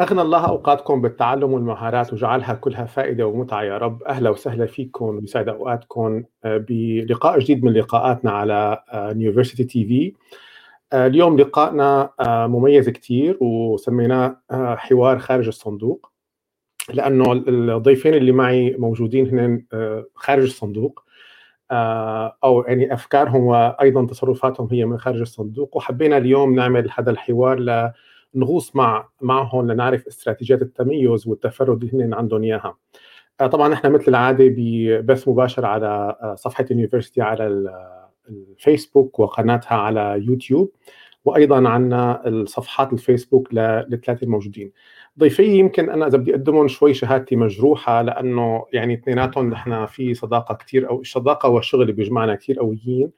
أغنى الله أوقاتكم بالتعلم والمهارات وجعلها كلها فائدة ومتعة يا رب. أهلا وسهلا فيكم ويسعد أوقاتكم آه، بلقاء جديد من لقاءاتنا على يونيفرسيتي تي في اليوم لقائنا آه، مميز كتير وسميناه آه، حوار خارج الصندوق لأنه الضيفين اللي معي موجودين هن خارج الصندوق أو يعني أفكارهم وأيضا تصرفاتهم هي من خارج الصندوق وحبينا اليوم نعمل هذا الحوار ل نغوص مع معهم لنعرف استراتيجيات التميز والتفرد اللي هن عندهم إياها. آه، طبعا إحنا مثل العادة ببث مباشر على آه، صفحة اليونيفرستي على الفيسبوك وقناتها على يوتيوب وأيضا عندنا الصفحات الفيسبوك للثلاثة الموجودين. ضيفي يمكن أنا إذا بدي أقدمهم شوي شهادتي مجروحة لأنه يعني اثنيناتهم نحن في صداقة كثير أو الصداقة والشغل بيجمعنا كثير قويين.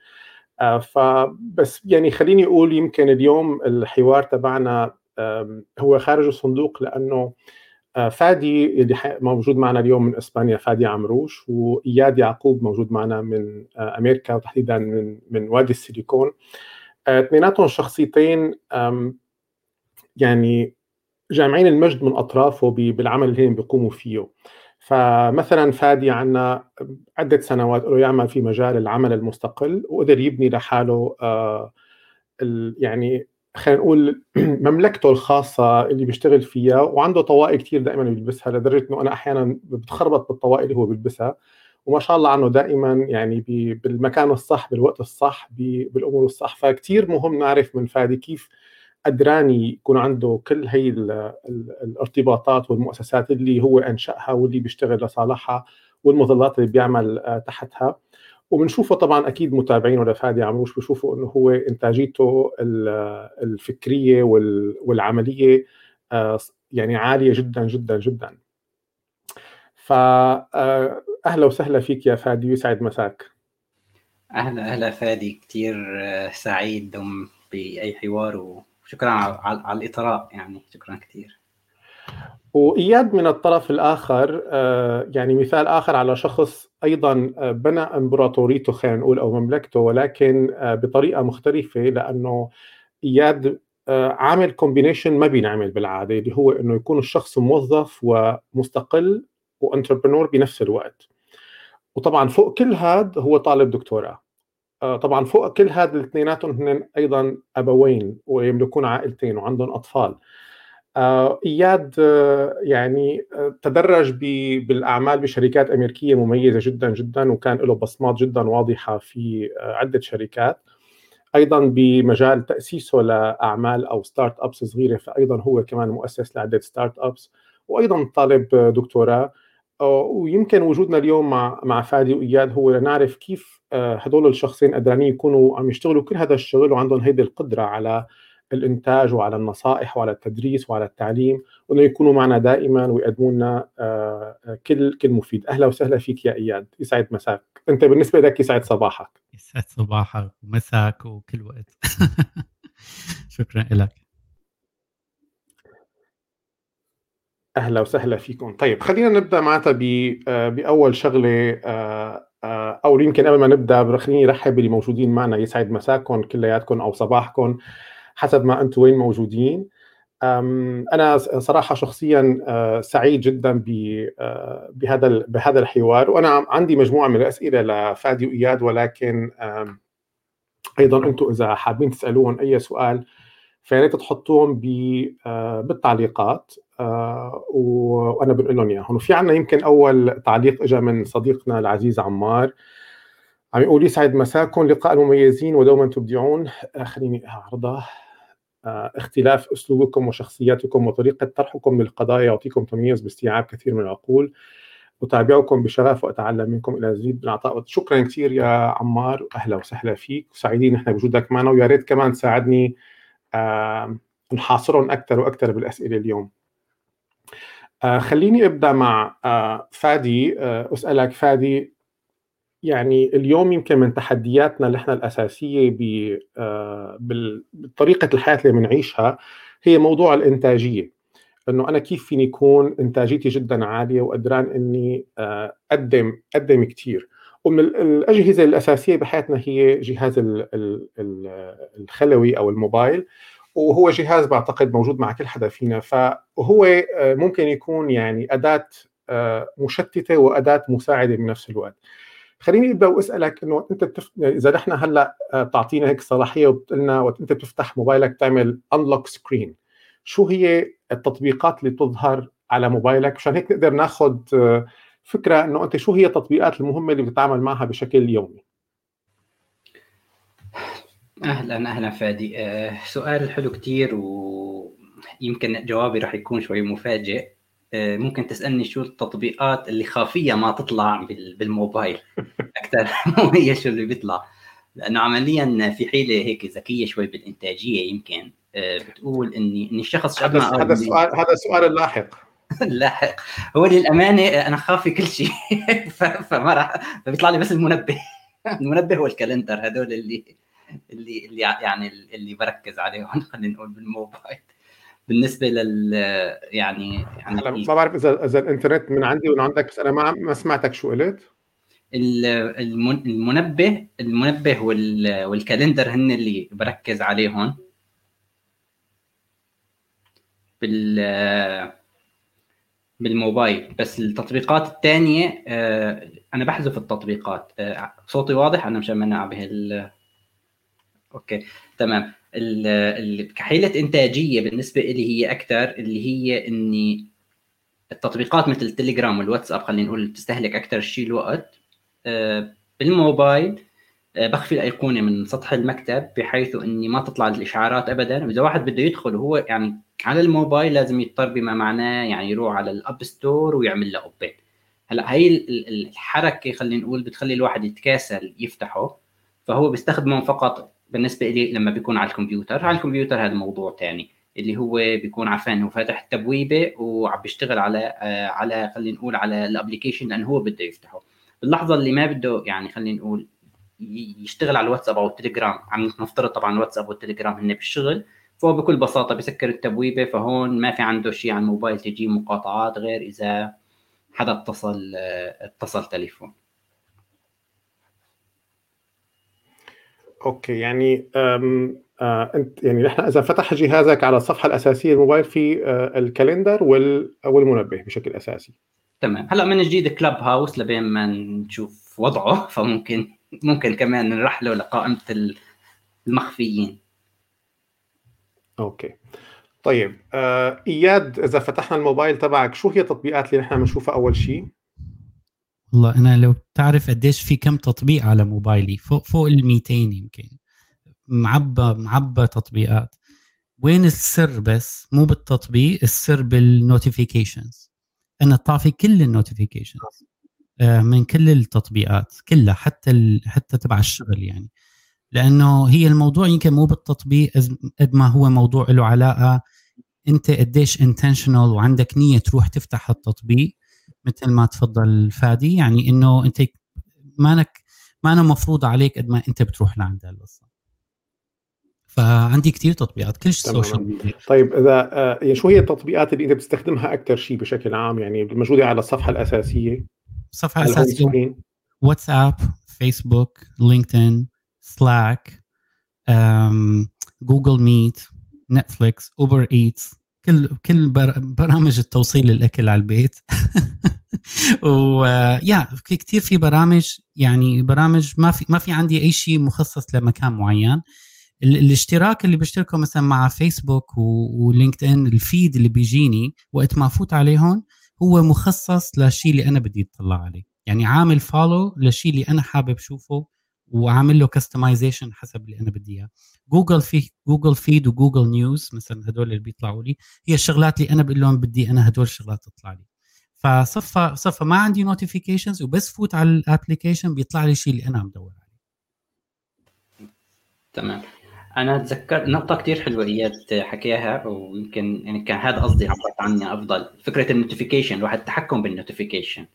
آه، فبس يعني خليني أقول يمكن اليوم الحوار تبعنا هو خارج الصندوق لأنه آه، فادي اللي موجود معنا اليوم من إسبانيا فادي عمروش وإياد يعقوب موجود معنا من آه، أمريكا وتحديدا من من وادي السيليكون. آه، اثنيناتهم شخصيتين يعني جامعين المجد من أطرافه بالعمل اللي هم بيقوموا فيه. فمثلا فادي عندنا عدة سنوات له يعمل في مجال العمل المستقل وقدر يبني لحاله يعني خلينا نقول مملكته الخاصة اللي بيشتغل فيها وعنده طواقي كثير دائما بيلبسها لدرجة إنه أنا أحيانا بتخربط بالطواقي اللي هو بيلبسها. وما شاء الله عنه دائما يعني بالمكان الصح بالوقت الصح بالأمور الصح. فكتير مهم نعرف من فادي كيف قدران يكون عنده كل هي الارتباطات والمؤسسات اللي هو أنشأها واللي بيشتغل لصالحها والمظلات اللي بيعمل آه، تحتها. وبنشوفه طبعا أكيد متابعينه لفادي عمروش بشوفوا إنه هو إنتاجيته الفكرية والعملية آه، يعني عالية جدا جدا جدا. فاهلا آه، وسهلا فيك يا فادي ويسعد مساك. أهلا أهلا فادي كثير آه، سعيد بأي حوار وشكرا على الإطراء يعني شكرا كثير وإياد من الطرف الآخر آه، يعني مثال آخر على شخص أيضا آه، بنى امبراطوريته خلينا نقول أو مملكته ولكن آه، بطريقة مختلفة لأنه إياد عامل combination ما بينعمل بالعادة اللي هو إنه يكون الشخص موظف ومستقل و entrepreneur بنفس الوقت. وطبعا فوق كل هذا هو طالب دكتوراه. طبعا فوق كل هذا الاثنيناتهم هن أيضا أبوين ويملكون عائلتين وعندهم أطفال. إياد آه، يعني آه، تدرج بالأعمال بشركات أمريكية مميزة جدا جدا وكان له بصمات جدا واضحة في عدة شركات. أيضا بمجال تأسيسه لأعمال أو startups صغيرة فايضا هو كمان مؤسس لعدة startups وأيضا طالب دكتوراه. ويمكن وجودنا اليوم مع مع فادي وإياد هو لنعرف كيف هدول الشخصين قدرانين يكونوا عم يشتغلوا كل هذا الشغل وعندهم هيدي القدرة على الإنتاج وعلى النصائح وعلى التدريس وعلى التعليم وإنه يكونوا معنا دائما ويقدموا لنا آه، آه، كل كل مفيد. أهلا وسهلا فيك يا إياد. يسعد مساك. أنت بالنسبة لك يسعد صباحك. يسعد صباحك. ومساك وكل وقت. شكرا لك. أهلا وسهلا فيكم. طيب خلينا نبدأ معناتها آه، بأول شغلة أو يمكن قبل ما نبدأ خليني ارحب باللي موجودين معنا. يسعد مساكم كلياتكم أو صباحكم حسب ما أنتم وين موجودين. أنا صراحة شخصيا آه، سعيد جدا آه، بهذا بهذا الحوار. وأنا عندي مجموعة من الأسئلة لفادي وإياد ولكن أيضا أنتم إذا حابين تسالوهم أي سؤال فياريت تحطوهم آه، بالتعليقات. وأنا بنقول لهم اياهم وفي عندنا يمكن أول تعليق اجى من صديقنا العزيز عمار. عم يقول يسعد مساكم لقاء المميزين ودوما تبدعون. خليني أعرضه. آه، اختلاف أسلوبكم وشخصياتكم وطريقة طرحكم للقضايا يعطيكم تمييز باستيعاب كثير من العقول. أتابعكم بشغف وأتعلم منكم إلى زيد بالعطاء شكرا كثير يا عمار. أهلا وسهلا فيك. وسعيدين نحن بوجودك معنا ويا ريت كمان تساعدني آه نحاصرهم أكثر وأكثر بالأسئلة اليوم. آه خليني أبدأ مع آه فادي. آه أسألك فادي يعني اليوم يمكن من تحدياتنا اللي إحنا الأساسية آه، بطريقه الحياة اللي بنعيشها هي موضوع الإنتاجية. إنه أنا كيف فيني يكون إنتاجيتي جدا عالية وقدران إني آه، أقدم أقدم كثير ومن الأجهزة الأساسية بحياتنا هي جهاز الخلوي أو الموبايل وهو جهاز بعتقد موجود مع كل حدا فينا. فهو آه، ممكن يكون يعني أداة آه، مشتتة وأداة مساعدة بنفس الوقت. خليني أبدأ وأسألك إنه أنت بتف... يعني إذا نحن هلأ بتعطينا هيك صلاحية وبتقلنا وقت أنت بتفتح موبايلك تعمل unlock screen شو هي التطبيقات اللي بتظهر على موبايلك؟ عشان هيك نقدر ناخذ فكرة إنه أنت شو هي التطبيقات المهمة اللي بتتعامل معها بشكل يومي؟ أهلا أهلا فادي. آه سؤال حلو كتير ويمكن جوابي راح يكون شوي مفاجئ. آه ممكن تسألني شو التطبيقات اللي خافية ما تطلع بالموبايل. أكثر مو هي شو اللي بيطلع. لأنه عمليا في حيلة هيك ذكية شوي بالإنتاجية يمكن. آه بتقول اني ان الشخص هذا هذا السؤال هذا السؤال اللاحق لاحق. هو للأمانة أنا خافي كل شيء. فما راح فبيطلع لي بس المنبه. المنبه والكالندر هدول اللي اللي اللي يعني اللي بركز عليهم. خلينا نقول بالموبايل. بالنسبة لل يعني يعني هلا ما بعرف إذا إذا الإنترنت من عندي ومن عندك بس أنا ما ما سمعتك شو قلت. المنبه المنبه والكالندر هن اللي بركز عليهم. بال بالموبايل. بس التطبيقات الثانية آه، أنا بحذف التطبيقات. آه، صوتي واضح؟ أنا مشان ما نعبه Okay تمام. كحيلة إنتاجية بالنسبة لي هي أكثر اللي هي إني التطبيقات مثل التليجرام والواتساب خلينا نقول بتستهلك أكثر شيء الوقت. آه، بالموبايل آه، بخفي الأيقونة من سطح المكتب بحيث إني ما تطلع الإشعارات ابدا. وإذا واحد بده يدخل وهو يعني على الموبايل لازم يضطر بما معناه يعني يروح على ال App Store ويعمل له update هلأ هي الحركة خلينا نقول بتخلي الواحد يتكاسل يفتحه. فهو بيستخدمه فقط بالنسبة لي لما بيكون على الكمبيوتر على الكمبيوتر هذا موضوع ثاني اللي هو بيكون عارفان إنه فاتح التبويبة وعم بيشتغل على آه، على خلينا نقول على الابلكيشن لأنه هو بده يفتحه. باللحظة اللي ما بده يعني خلينا نقول يشتغل على الواتساب أو التليجرام عم نفترض طبعا الواتساب والتليجرام هن بالشغل فهو بكل بساطة بسكر التبويبة فهون ما في عنده شيء على الموبايل تجي مقاطعات غير إذا حدا اتصل آه، اتصل تليفون. Okay يعني آه أنت يعني نحن إذا فتح جهازك على الصفحة الأساسية الموبايل في آه ال calendar والمنبه بشكل أساسي. تمام. هلأ من جديد Clubhouse لبين ما نشوف وضعه فممكن ممكن كمان نرحله لقائمة المخفيين. Okay. طيب آه إياد إذا فتحنا الموبايل تبعك شو هي التطبيقات اللي نحن بنشوفها أول شيء والله أنا لو بتعرف قديش في كم تطبيق على موبايلي فوق فوق ال 200 يمكن. معبى معبى تطبيقات. وين السر بس؟ مو بالتطبيق السر بال notifications أنا طافي كل ال notifications آه، من كل التطبيقات كلها حتى حتى تبع الشغل يعني. لأنه هي الموضوع يمكن مو بالتطبيق قد ما هو موضوع له علاقة. أنت قديش intentional وعندك نية تروح تفتح التطبيق. مثل ما تفضل فادي يعني إنه أنت مانك ما أنا مفروض عليك قد ما أنت بتروح لعند القصة فعندي كثير تطبيقات كل social media طيب إذا آه يعني شو هي التطبيقات اللي أنت بتستخدمها أكثر شيء بشكل عام؟ يعني الموجوده على الصفحة الأساسية؟ الصفحه الاساسيه واتساب فيسبوك لينكدين سلاك Google Meet نتفليكس Uber Eats كل كل برامج التوصيل الأكل على البيت. ويا في كثير في برامج يعني برامج ما في ما في عندي أي شيء مخصص لمكان معين. الاشتراك اللي بشتركه مثلا مع فيسبوك و LinkedIn ال feed اللي بيجيني وقت ما أفوت عليهم هو مخصص للشيء اللي أنا بدي أطلع عليه. يعني عامل follow للشيء اللي أنا حابب شوفه وعامل له customization حسب اللي أنا بدي إياه. جوجل في Google Feed و Google News مثلا هدول اللي بيطلعوا لي هي الشغلات اللي أنا بقول لهم بدي أنا هدول الشغلات تطلع لي. فصفى صفى ما عندي notifications وبس فوت على ال application بيطلع لي الشيء اللي أنا عم بدور عليه. تمام. أنا أتذكر نقطة كثير حلوة اياد حكيها ويمكن يعني كان هذا قصدي عبرت عنها أفضل. فكرة ال notification الواحد التحكم بال notification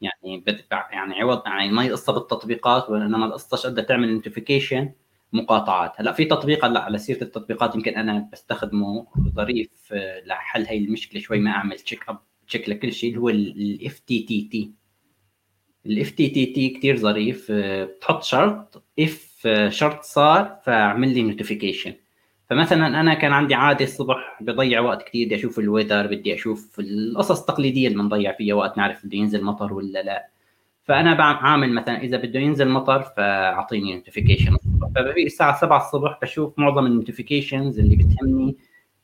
يعني يعني عوض يعني ما هي قصة بالتطبيقات وإنما القصة قد تعمل notification مقاطعات. هلا في تطبيق هلا على سيرة التطبيقات يمكن أنا بستخدمه ظريف آه، لحل هي المشكلة شوي ما أعمل check up check لكل شيء اللي هو الاف تي تي تي الاف تي تي تي كثير ظريف آه، بتحط شرط if آه، شرط صار فاعمل لي notification فمثلا أنا كان عندي عادة الصبح بضيع وقت كثير بدي أشوف ال weather بدي أشوف القصص التقليدية اللي بنضيع فيها وقت نعرف بده ينزل مطر ولا لأ. فأنا بعمل مثلا إذا بده ينزل مطر فأعطيني notification فبفيق الساعة 7 الصبح بشوف معظم ال notifications اللي بتهمني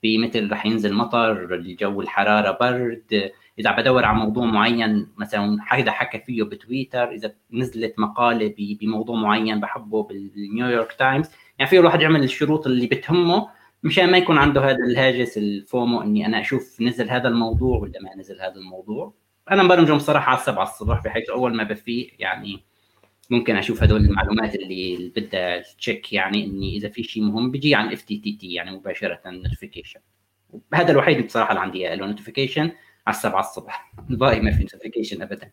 بمثل رح ينزل مطر الجو الحرارة برد. إذا بدور على موضوع معين مثلا حدا حكى فيه بتويتر إذا نزلت مقالة بموضوع معين بحبه بال New York Times يعني في الواحد يعمل الشروط اللي بتهمه مشان ما يكون عنده هذا الهاجس ال FOMO إني أنا أشوف نزل هذا الموضوع ولا ما نزل هذا الموضوع. أنا مبرمجهم صراحة على السبعة الصبح بحيث أول ما بفيق يعني ممكن أشوف هدول المعلومات اللي بدها check يعني إني إذا في شيء مهم بيجي عن IFTTT يعني مباشرة notification هذا الوحيد بصراحة اللي عندي له notification على السبعة الصبح. الباقي ما في notification ابدا.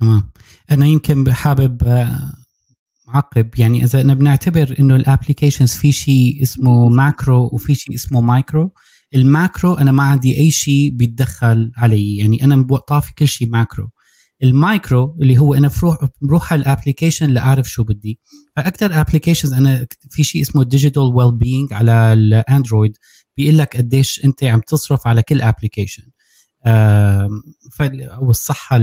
تمام. أنا يمكن حابب آه، معقب يعني إذا بنعتبر إنه ال applications في شيء اسمه macro وفي شيء اسمه مايكرو ال macro أنا ما عندي أي شيء بيتدخل علي. يعني أنا طافي كل شيء macro. المايكرو اللي هو أنا بروح بروح على ال application لأعرف شو بدي. فاكثر applications أنا في شيء اسمه digital wellbeing على الأندرويد بيقول لك قديش أنت عم تصرف على كل application أو الصحه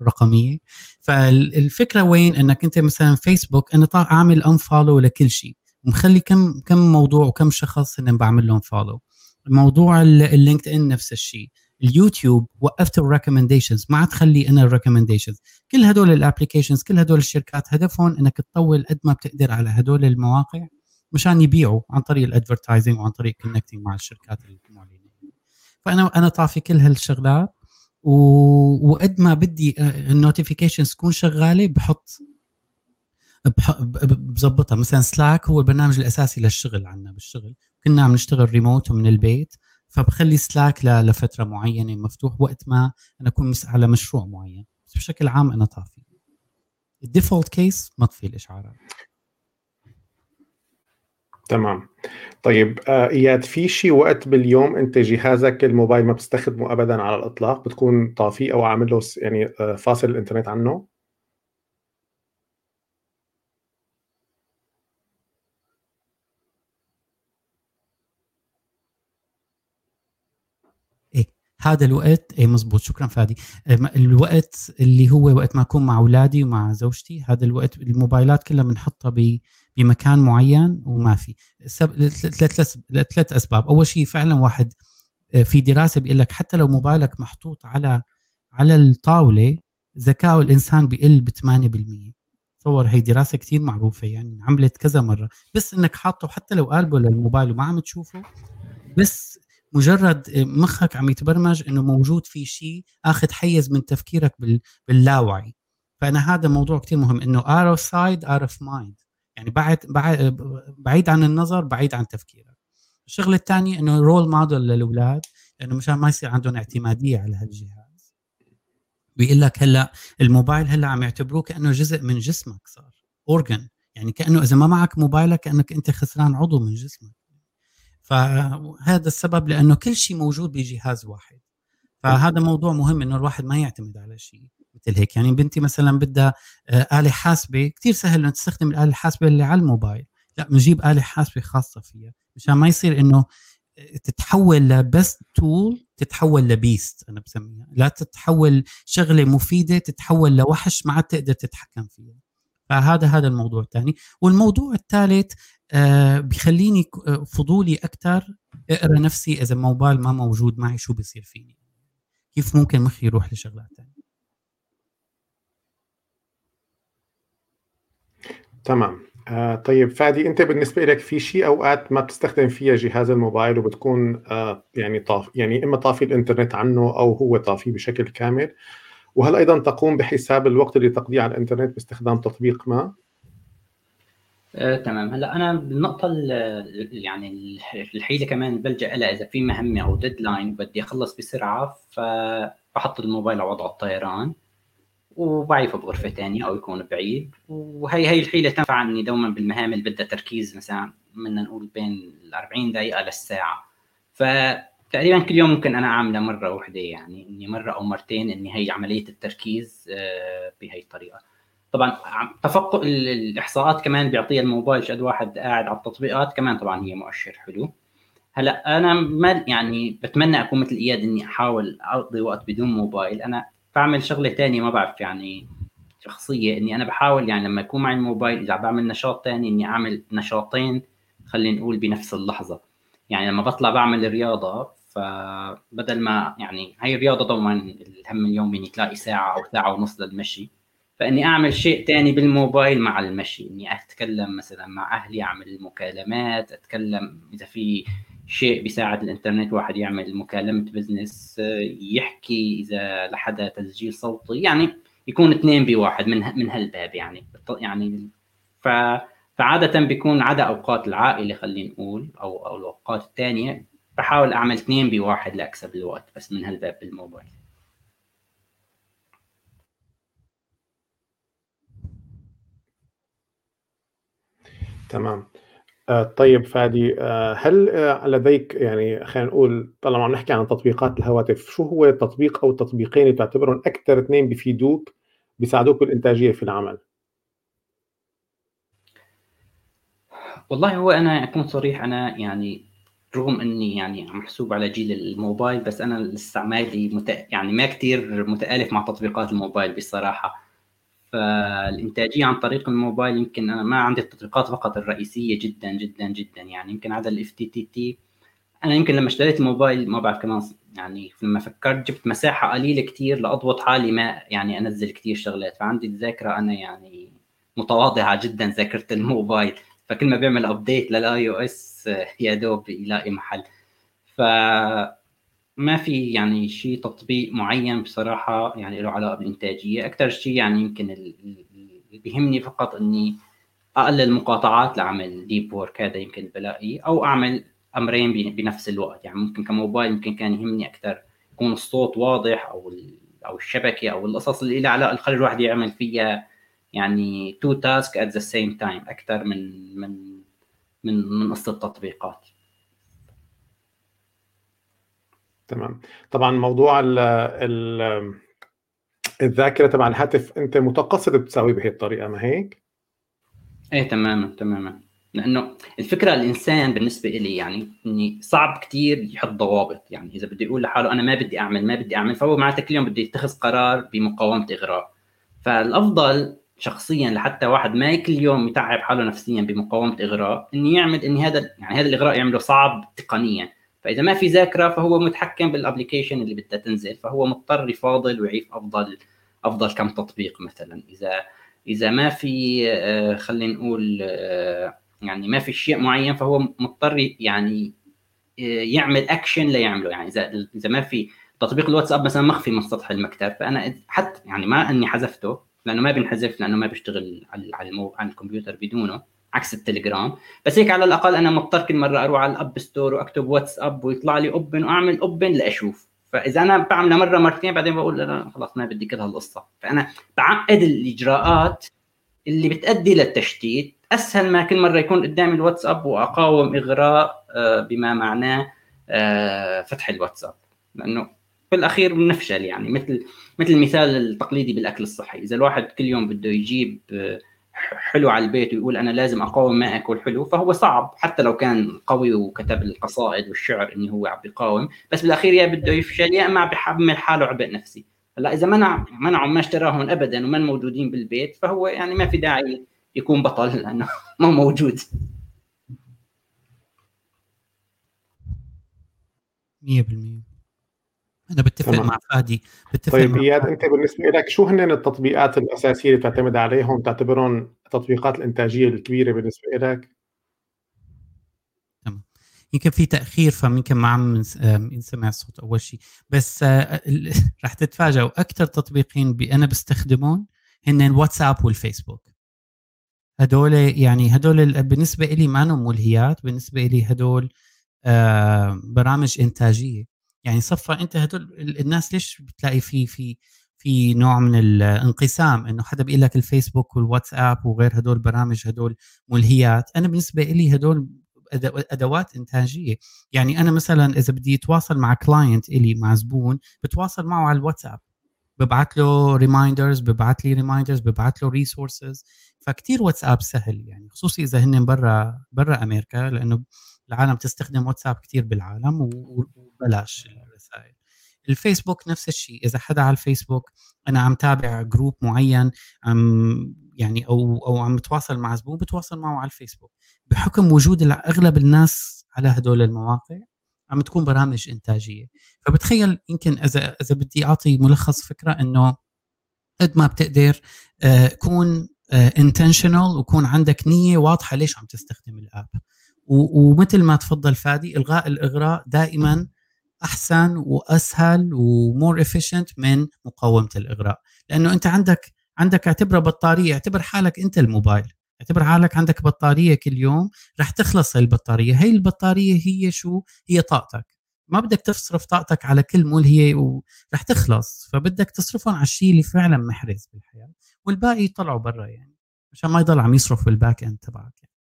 الرقمية. فالفكرة وين؟ إنك أنت مثلا فيسبوك أنا عامل unfollow لكل شيء. ومخلي كم كم موضوع وكم شخص ان بعمل لهم follow موضوع ال LinkedIn نفس الشيء. اليوتيوب وقفت ال recommendations ما عاد تخلي أنا ال recommendations كل هدول ال applications كل هدول الشركات هدفهم إنك تطول قد ما بتقدر على هدول المواقع مشان يبيعوا عن طريق ال advertising وعن طريق connecting مع الشركات المعلنه فأنا أنا طافي كل هالشغلات وقد ما بدي ال notifications تكون شغالة بحط بظبطها مثلا سلاك هو البرنامج الأساسي للشغل عندنا بالشغل. كنا عم نشتغل ريموت ومن البيت فبخلي سلاك لفترة معينة مفتوح وقت ما أنا أكون على مشروع معين. بس بشكل عام أنا طافي. ال default case مطفي الإشعارات. تمام. طيب آه إياد في شيء وقت باليوم أنت جهازك الموبايل ما بتستخدمه ابدا على الإطلاق؟ بتكون طافيه أو عامل له يعني آه فاصل الإنترنت عنه؟ هذا الوقت اي مزبوط. شكرا فادي. إيه، الوقت اللي هو وقت ما أكون مع أولادي ومع زوجتي هذا الوقت الموبايلات كلها بنحطها بمكان معين وما في. ثلاث أسباب. أول شيء فعلا واحد آه، في دراسة بيقول لك حتى لو موبايلك محطوط على على الطاولة ذكاء الإنسان بيقل ب 8% تصور هي دراسة كثير معروفة يعني عملت كذا مرة. بس إنك حاطه حتى لو قلبه للموبايل وما عم تشوفه بس مجرد مخك عم يتبرمج إنه موجود في شيء آخذ حيز من تفكيرك باللاوعي. فأنا هذا موضوع كثير مهم إنه out of sight out of mind يعني بعد بعيد عن النظر بعيد عن تفكيرك. الشغلة الثانية إنه role model للأولاد لأنه مشان ما يصير عندهم اعتمادية على هالجهاز. بيقول لك هلأ الموبايل هلأ عم يعتبروه كأنه جزء من جسمك صار organ يعني كأنه إذا ما معك موبايلك كأنك أنت خسران عضو من جسمك. فهذا السبب لأنه كل شيء موجود بجهاز واحد. فهذا موضوع مهم إنه الواحد ما يعتمد على شيء مثل هيك. يعني بنتي مثلا بدها آه، آلة حاسبة كثير سهل إنه تستخدم الآلة الحاسبة اللي على الموبايل. لا بنجيب آلة حاسبة خاصة فيها مشان ما يصير إنه آه، تتحول لبست تول تتحول لبيست أنا بسميها. لا تتحول شغلة مفيدة تتحول لوحش ما عاد تقدر تتحكم فيها. فهذا هذا الموضوع الثاني. والموضوع الثالث آه بخليني آه، فضولي أكثر أقرأ نفسي إذا الموبايل ما موجود معي شو بصير فيني. كيف ممكن مخي يروح لشغلات ثانية تمام. آه طيب فادي أنت بالنسبة لك في شيء أوقات ما بتستخدم فيها جهاز الموبايل وبتكون آه يعني طاف يعني إما طافي الإنترنت عنه أو هو طافي بشكل كامل؟ وهل أيضا تقوم بحساب الوقت اللي تقضيه على الإنترنت باستخدام تطبيق ما؟ آه، تمام. هلا أنا بالنقطه يعني الحيله كمان بلجأ لها إذا في مهمة أو ديدلاين بدي أخلص بسرعة فبحط الموبايل على وضع الطيران وبعيفه بغرفه ثانية أو يكون بعيد. وهي هي الحيله تنفعني دوما بالمهام اللي بدها تركيز مثلا بدنا نقول بين ال 40 دقيقة للساعة. فتقريبا كل يوم ممكن أنا أعملها مرة واحدة يعني إني مرة أو مرتين إني هي عملية التركيز آه، بهي الطريقة. طبعا تفقد الإحصاءات كمان بيعطيها الموبايل شد واحد قاعد على التطبيقات كمان طبعا هي مؤشر حلو. هلأ أنا ما يعني بتمنى أكون مثل إياد إني أحاول أقضي وقت بدون موبايل. أنا بعمل شغلة ثانية ما بعرف يعني شخصية إني أنا بحاول يعني لما يكون معي الموبايل إذا بعمل نشاط ثاني إني أعمل نشاطين خلينا نقول بنفس اللحظة. يعني لما بطلع بعمل رياضة فبدل ما يعني هي الرياضه طبعا الهم اليومي إني تلاقي ساعة أو ساعة ونص للمشي. فإني أعمل شيء ثاني بالموبايل مع المشي اني أتكلم مثلا مع أهلي أعمل مكالمات أتكلم إذا في شيء بيساعد الإنترنت واحد يعمل مكالمة بزنس يحكي إذا لحدا تسجيل صوتي. يعني يكون اثنين بواحد من من هالباب يعني. يعني ف فعادة بيكون عدا أوقات العائلة خلينا نقول أو أو الأوقات الثانية بحاول أعمل اثنين بواحد لأكسب الوقت بس من هالباب بالموبايل. تمام آه، طيب فادي آه، هل آه، لديك يعني خلينا نقول طالما عم نحكي عن تطبيقات الهواتف شو هو التطبيق أو التطبيقين اللي تعتبرهم أكثر اثنين بيفيدوك بيساعدوك بالإنتاجية في العمل؟ والله هو أنا أكون صريح أنا يعني رغم إني يعني محسوب على جيل الموبايل بس أنا استعمالي مت... يعني ما كثير متآلف مع تطبيقات الموبايل بصراحة فالإنتاجية عن طريق الموبايل يمكن أنا ما عندي التطبيقات فقط الرئيسية جدا جدا جدا. يعني يمكن هذا ال IFTTT أنا يمكن لما اشتريت الموبايل ما بعرف كمان يعني لما فكرت جبت مساحة قليلة كثير لأضبط حالي ما يعني أنزل كثير شغلات. فعندي الذاكرة أنا يعني متواضعة جدا ذاكرة الموبايل. فكل ما بيعمل update لل iOS يا دوب يلاقي محل. ف ما في يعني شيء تطبيق معين بصراحة يعني له علاقة بالإنتاجية أكثر شيء يعني يمكن اللي بيهمني فقط إني أقلل مقاطعات لعمل deep work هذا يمكن بلاقي أو أعمل أمرين بنفس الوقت. يعني ممكن كموبايل يمكن كان يهمني أكثر يكون الصوت واضح أو أو الشبكة أو القصص اللي لها علاقة خلي الواحد يعمل فيها يعني two tasks at the same time أكثر من من من من قصه التطبيقات. تمام. طبعا موضوع ال ال الذاكرة تبع الهاتف أنت متقصد تساويه بهي الطريقة ما هيك؟ إيه تماما تماما. لأنه الفكرة الإنسان بالنسبة لي يعني إني صعب كثير يحط ضوابط. يعني إذا بده يقول لحاله أنا ما بدي أعمل ما بدي أعمل فهو معناته كل يوم بده يتخذ قرار بمقاومة إغراء. فالأفضل شخصيا لحتى واحد ما كل يوم يتعب حاله نفسيا بمقاومة إغراء اني يعمل اني هذا يعني هذا الإغراء يعمله صعب تقنيا. فإذا ما في ذاكرة فهو متحكم بال application اللي بدها تنزل فهو مضطر يفاضل ويعيد أفضل أفضل كم تطبيق مثلا. إذا إذا ما في آه، خلينا نقول آه، يعني ما في شيء معين فهو مضطر يعني آه، يعمل اكشن ليعمله. يعني إذا إذا ما في تطبيق الواتساب مثلا مخفي من سطح المكتب فأنا حتى يعني ما إني حذفته لأنه ما بينحذف لأنه ما بيشتغل على على الكمبيوتر بدونه. عكس التليجرام. بس هيك على الأقل أنا مضطر كل مرة أروح على ال App Store وأكتب واتساب ويطلع لي open وأعمل open لأشوف. فإذا أنا بعملها مرة مرتين بعدين بقول لا خلاص ما بدي كل هالقصة. فأنا بعقد الإجراءات اللي بتؤدي للتشتيت. أسهل ما كل مرة يكون قدامي الواتساب وأقاوم إغراء آه، بما معناه آه، فتح الواتساب. لأنه في الاخير بنفشل يعني. مثل مثل المثال التقليدي بالأكل الصحي. إذا الواحد كل يوم بده يجيب آه، حلو على البيت ويقول أنا لازم أقاوم ما اكل حلو فهو صعب حتى لو كان قوي وكتب القصائد والشعر إنه هو عم بيقاوم بس بالأخير يا بده يفشل يا إما عم حاله عبء نفسي. هلأ إذا منع منعوا ما اشتراهم ابدا ومن موجودين بالبيت فهو يعني ما في داعي يكون بطل لأنه ما موجود. 100% أنا بتفق تمام. مع فادي بتفق طيب إياد أنت بالنسبة لك شو هن التطبيقات الأساسية اللي بتعتمد عليهم؟ تعتبرهم تطبيقات الإنتاجية الكبيرة بالنسبة لك؟ تمام. يمكن في تأخير فيمكن ما عم ينسمع الصوت أول شيء بس آه، رح تتفاجئوا أكثر تطبيقين أنا بستخدمهم هن الواتساب والفيسبوك. هدول يعني هدول بالنسبة لي ما ملهيات بالنسبة لي هدول آه، برامج إنتاجية. يعني صفى أنت هدول الناس ليش بتلاقي في في في نوع من الانقسام؟ إنه حدا بيقول لك الفيسبوك والواتساب وغير هدول برامج هدول ملهيات. أنا بالنسبة لي هدول أدوات إنتاجية. يعني أنا مثلا إذا بدي أتواصل مع client إلي مع زبون بتواصل معه على الواتساب. ببعث له reminders ببعث لي reminders ببعث له resources فكتير واتساب سهل يعني خصوصي إذا هن برا برا أمريكا لأنه العالم تستخدم واتساب كتير بالعالم وبلاش الرسائل الفيسبوك نفس الشيء إذا حدا على الفيسبوك أنا عم تابع group معين عم يعني أو أو عم بتواصل مع زبون بتواصل معه على الفيسبوك. بحكم وجود أغلب الناس على هدول المواقع عم تكون برامج إنتاجية. فبتخيل يمكن إذا إذا بدي أعطي ملخص فكرة إنه قد ما بتقدر آه، كون intentional آه، وكون عندك نية واضحة ليش عم تستخدم ال app. ومثل ما تفضل فادي إلغاء الإغراء دائما أحسن وأسهل و more efficient من مقاومة الإغراء. لأنه أنت عندك عندك اعتبرها بطارية اعتبر حالك أنت الموبايل. اعتبر حالك عندك بطارية كل يوم رح تخلص البطارية. هي البطارية هي شو؟ هي طاقتك. ما بدك تصرف طاقتك على كل ملهيه ورح تخلص. فبدك تصرفهم على الشيء اللي فعلا محرز بالحياة. والباقي يطلعوا برا يعني. عشان ما يضل عم يصرف بال back end تبعك يعني.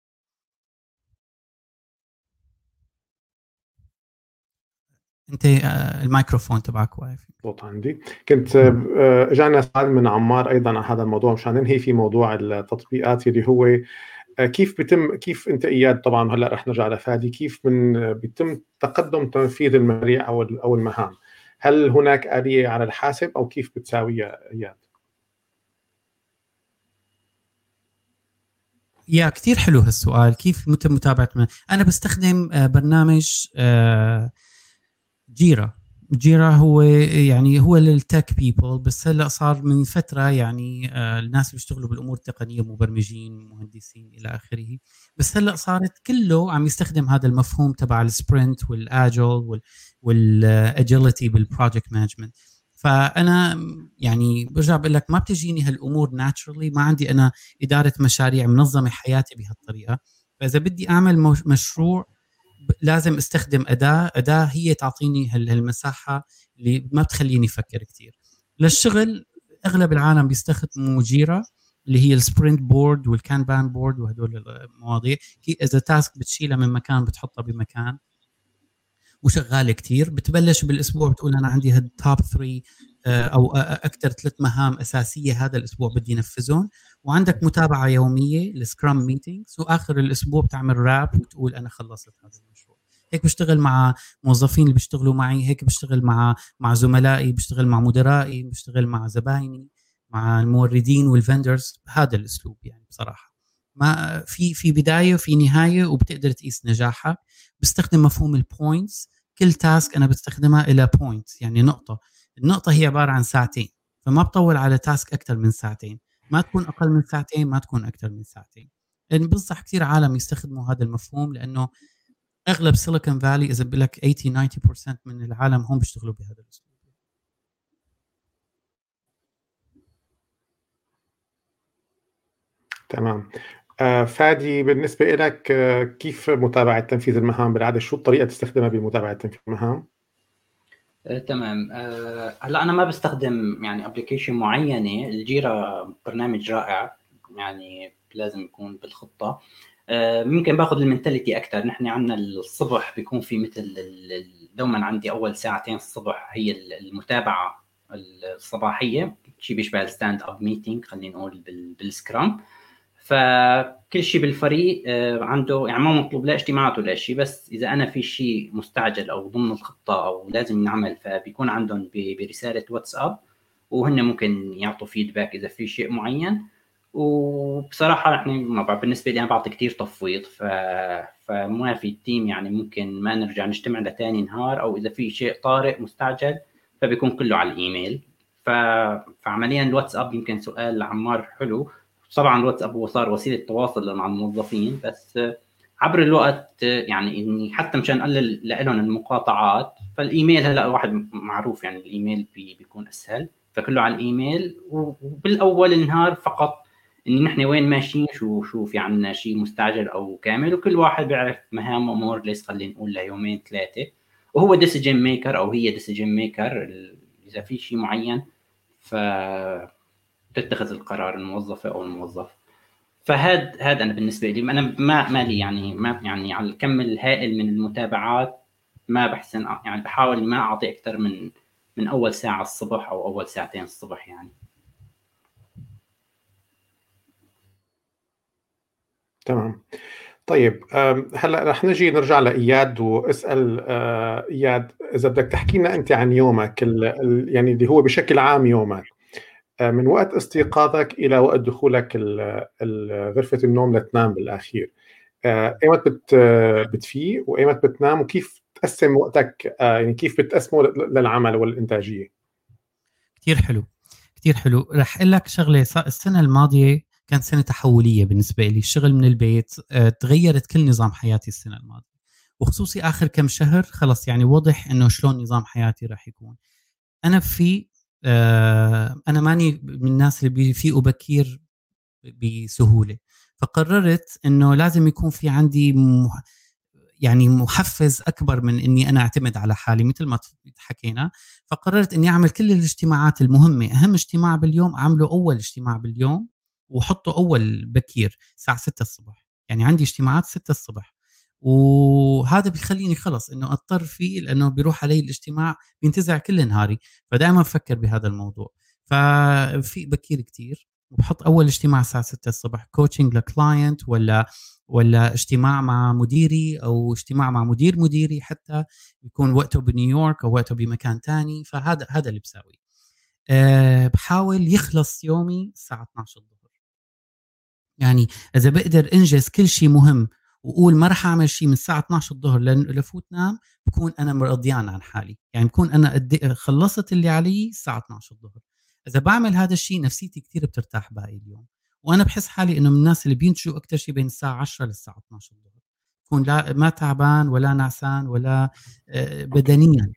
أنت آه، الميكروفون تبعك واقف. صوت عندي. كنت آه، اجانا سؤال من عمار أيضا عن هذا الموضوع مشان ننهي في موضوع التطبيقات اللي هو آه، كيف بيتم كيف أنت إياد طبعا هلأ رح نرجع لفادي كيف من بيتم تقدم تنفيذ المشاريع أو أو المهام؟ هل هناك آلية على الحاسب أو كيف بتساويها إياد؟ يا كثير حلو هالسؤال. كيف متى متابعة أنا بستخدم برنامج جيرا جيرا هو يعني هو لل tech people بس هلأ صار من فترة يعني آه الناس اللي بيشتغلوا بالأمور التقنية مبرمجين مهندسين إلى آخره. بس هلأ صارت كله عم يستخدم هذا المفهوم تبع السبرنت والاجل والاجيلتي بالبروجكت مانجمنت فأنا يعني برجع بقول لك ما بتجيني هالأمور naturally ما عندي أنا إدارة مشاريع منظمة حياتي بهالطريقة. فإذا بدي أعمل مشروع لازم استخدم أداة. أداة هي تعطيني هالمساحة اللي ما بتخليني أفكر كثير للشغل أغلب العالم بيستخدموا جيرا اللي هي ال sprint board وال Kanban board وهدول المواضيع. هي اذا task بتشيلها من مكان بتحطها بمكان. وشغالة كثير بتبلش بالأسبوع بتقول أنا عندي هال top 3 آه، أو أكثر ثلاث مهام أساسية هذا الأسبوع بدي انفذهم وعندك متابعة يومية ال scrum meetings واخر الأسبوع بتعمل wrap وتقول أنا خلصت هذا المشروع. هيك بشتغل مع موظفين اللي بيشتغلوا معي هيك بشتغل مع مع زملائي بشتغل مع مدرائي بشتغل مع زبايني مع الموردين وال vendors. بهذا الأسلوب يعني بصراحة. ما في في بداية وفي نهاية وبتقدر تقيس نجاحك. بستخدم مفهوم ال points كل task أنا بستخدمها إلى point يعني نقطة. النقطة هي عبارة عن ساعتين. فما بطول على task أكثر من ساعتين. ما تكون أقل من ساعتين ما تكون أكثر من ساعتين. يعني بنصح كثير عالم يستخدموا هذا المفهوم لأنه أغلب سيليكون فالي إذا بقول لك 80 90% من العالم هم بيشتغلوا بهذا الأسلوب. تمام. آه فادي بالنسبة لك آه كيف متابعة تنفيذ المهام؟ بالعادة شو الطريقة تستخدمها بمتابعة تنفيذ المهام؟ آه، تمام. آه، هلا أنا ما بستخدم يعني application معينة ال Jira برنامج رائع يعني لازم يكون بالخطة. آه، ممكن باخذ ال mentality أكثر نحن عندنا الصبح بيكون في مثل دوما عندي أول ساعتين الصبح هي المتابعة الصباحية. شيء بيشبه ال stand up meeting خلينا نقول بال Scrum فكل شيء بالفريق آه، عنده يعني ما مطلوب لا اجتماعات ولا شيء بس إذا أنا في شيء مستعجل أو ضمن الخطة أو لازم ينعمل فبيكون عندهم برسالة واتساب وهن ممكن يعطوا feedback إذا في شيء معين. وبصراحة نحن بالنسبة لي أنا بعطي كثير تفويض ف فما في ال team يعني ممكن ما نرجع نجتمع لثاني نهار أو إذا في شيء طارئ مستعجل فبيكون كله على الإيميل. ف... فعمليا الواتساب يمكن سؤال لعمار حلو. طبعا الواتساب هو صار وسيلة تواصل مع الموظفين بس عبر الوقت يعني إني حتى مشان نقلل لهم المقاطعات فالإيميل هلأ واحد معروف يعني الإيميل بي بيكون أسهل فكله على الإيميل وبالأول النهار فقط ان نحن وين ماشيين شو شو في عندنا شيء مستعجل أو كامل وكل واحد بيعرف مهامه مور ليس خلينا نقول ليومين ثلاثة. وهو decision maker أو هي decision maker إذا في شيء معين ف تتخذ القرار الموظفه أو الموظف. فهذا هذا أنا بالنسبة لي أنا ما مالي يعني ما يعني على الكم الهائل من المتابعات ما بحسن يعني بحاول ما أعطي أكثر من من أول ساعة الصبح أو أول ساعتين الصبح يعني. تمام. طيب هلأ رح نجي نرجع لإياد واسأل آه، إياد إذا بدك تحكي لنا أنت عن يومك يعني اللي هو بشكل عام يومك. من وقت استيقاظك إلى وقت دخولك غرفة النوم لتنام بالأخير. آه، إيمت بت بتفيق وإيمت بتنام وكيف تقسم وقتك؟ يعني كيف بتقسمه للعمل والإنتاجية؟ كثير حلو كثير حلو. رح أقول لك شغلة السنة الماضية كانت سنة تحولية بالنسبة لي. الشغل من البيت آه، تغيرت كل نظام حياتي السنة الماضية. وخصوصي آخر كم شهر خلص يعني وضح إنه شلون نظام حياتي راح يكون. أنا في آه، أنا ماني من الناس اللي بيفيقوا بكير بسهولة. فقررت إنه لازم يكون في عندي يعني محفز أكبر من إني أنا أعتمد على حالي مثل ما حكينا. فقررت إني أعمل كل الاجتماعات المهمة. أهم اجتماع باليوم أعمله أول اجتماع باليوم وحطه أول بكير الساعة 6 الصبح. يعني عندي اجتماعات 6 الصبح. وهذا بيخليني خلص إنه أضطر فيه لأنه بيروح علي الاجتماع بينتزع كل نهاري فدائما بفكر بهذا الموضوع. ففي بكير كتير وبحط أول اجتماع الساعة 6 الصبح coaching ل client ولا ولا اجتماع مع مديري أو اجتماع مع مدير مديري حتى يكون وقته بنيويورك أو وقته بمكان ثاني فهذا هذا اللي بساويه. أه بحاول يخلص يومي الساعة 12 الظهر. يعني إذا بقدر إنجز كل شيء مهم وقول ما راح أعمل شيء من الساعة 12 الظهر لفوت نام بكون أنا مرضيان عن حالي. يعني بكون أنا خلصت اللي علي الساعة 12 الظهر. إذا بعمل هذا الشيء نفسيتي كثير بترتاح باقي اليوم. وأنا بحس حالي إنه من الناس اللي بينتجوا أكثر شيء بين الساعة 10 للساعة 12 الظهر. بكون لا ما تعبان ولا نعسان ولا آه، بدنيا.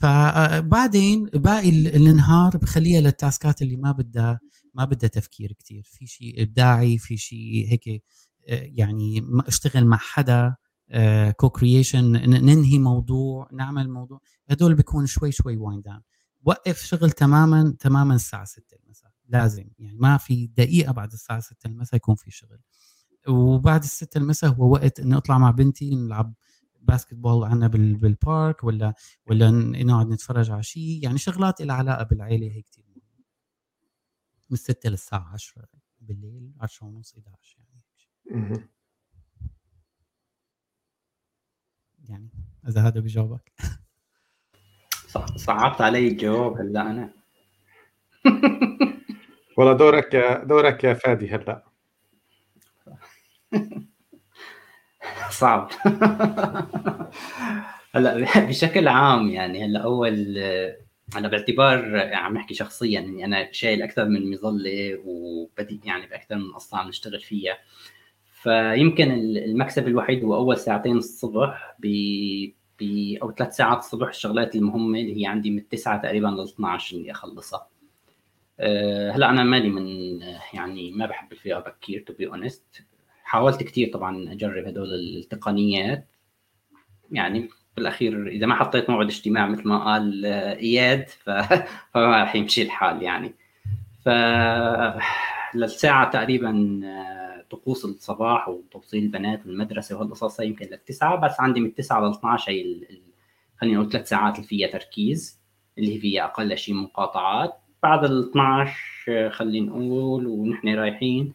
فبعدين باقي النهار بخليها لل taskات اللي ما بدها ما بدها تفكير كثير في شيء إبداعي في شيء هيك آه، يعني أشتغل مع حدا co آه، creation ننهي موضوع نعمل موضوع هدول بيكون شوي شوي wind down وقف شغل تماما تماما الساعة 6 المساء لازم. يعني ما في دقيقة بعد الساعة 6 المساء يكون في شغل. وبعد الستة المساء هو وقت إني أطلع مع بنتي نلعب باسكت بول عنا بالبارك ولا ولا نقعد نتفرج على شيء يعني شغلات لها علاقة بالعيلة هي كثير من 6 للساعة 10 بالليل 10 ونص 11 يعني يعني إذا هذا بجاوبك. صعبت علي الجواب هلأ أنا. والله دورك يا دورك يا فادي هلأ. صعب. هلأ بشكل عام يعني هلأ أول أنا باعتبار عم نحكي شخصيا اني أنا شايل أكثر من مظلة وبدي يعني بأكثر من قصه عم نشتغل فيها. فيمكن المكسب الوحيد هو أول ساعتين الصبح ب ب أو ثلاث ساعات الصبح الشغلات المهمة اللي هي عندي من التسعة تقريبا ل 12 اني أخلصها. أه هلأ أنا مالي من يعني ما بحب الفيقة بكير to be honest حاولت كثير طبعا أجرب هدول التقنيات. يعني بالأخير إذا ما حطيت موعد اجتماع مثل ما قال آه، إياد فما راح يمشي الحال يعني. ف للساعة تقريبا آه، طقوس الصباح وتوصيل البنات والمدرسة وهالقصص يمكن للتسعة بس عندي من التسعة ل 12 هي خلينا نقول ثلاث ساعات اللي فيها تركيز اللي فيها أقل شيء مقاطعات. بعد ال 12 آه، خلينا نقول ونحن رايحين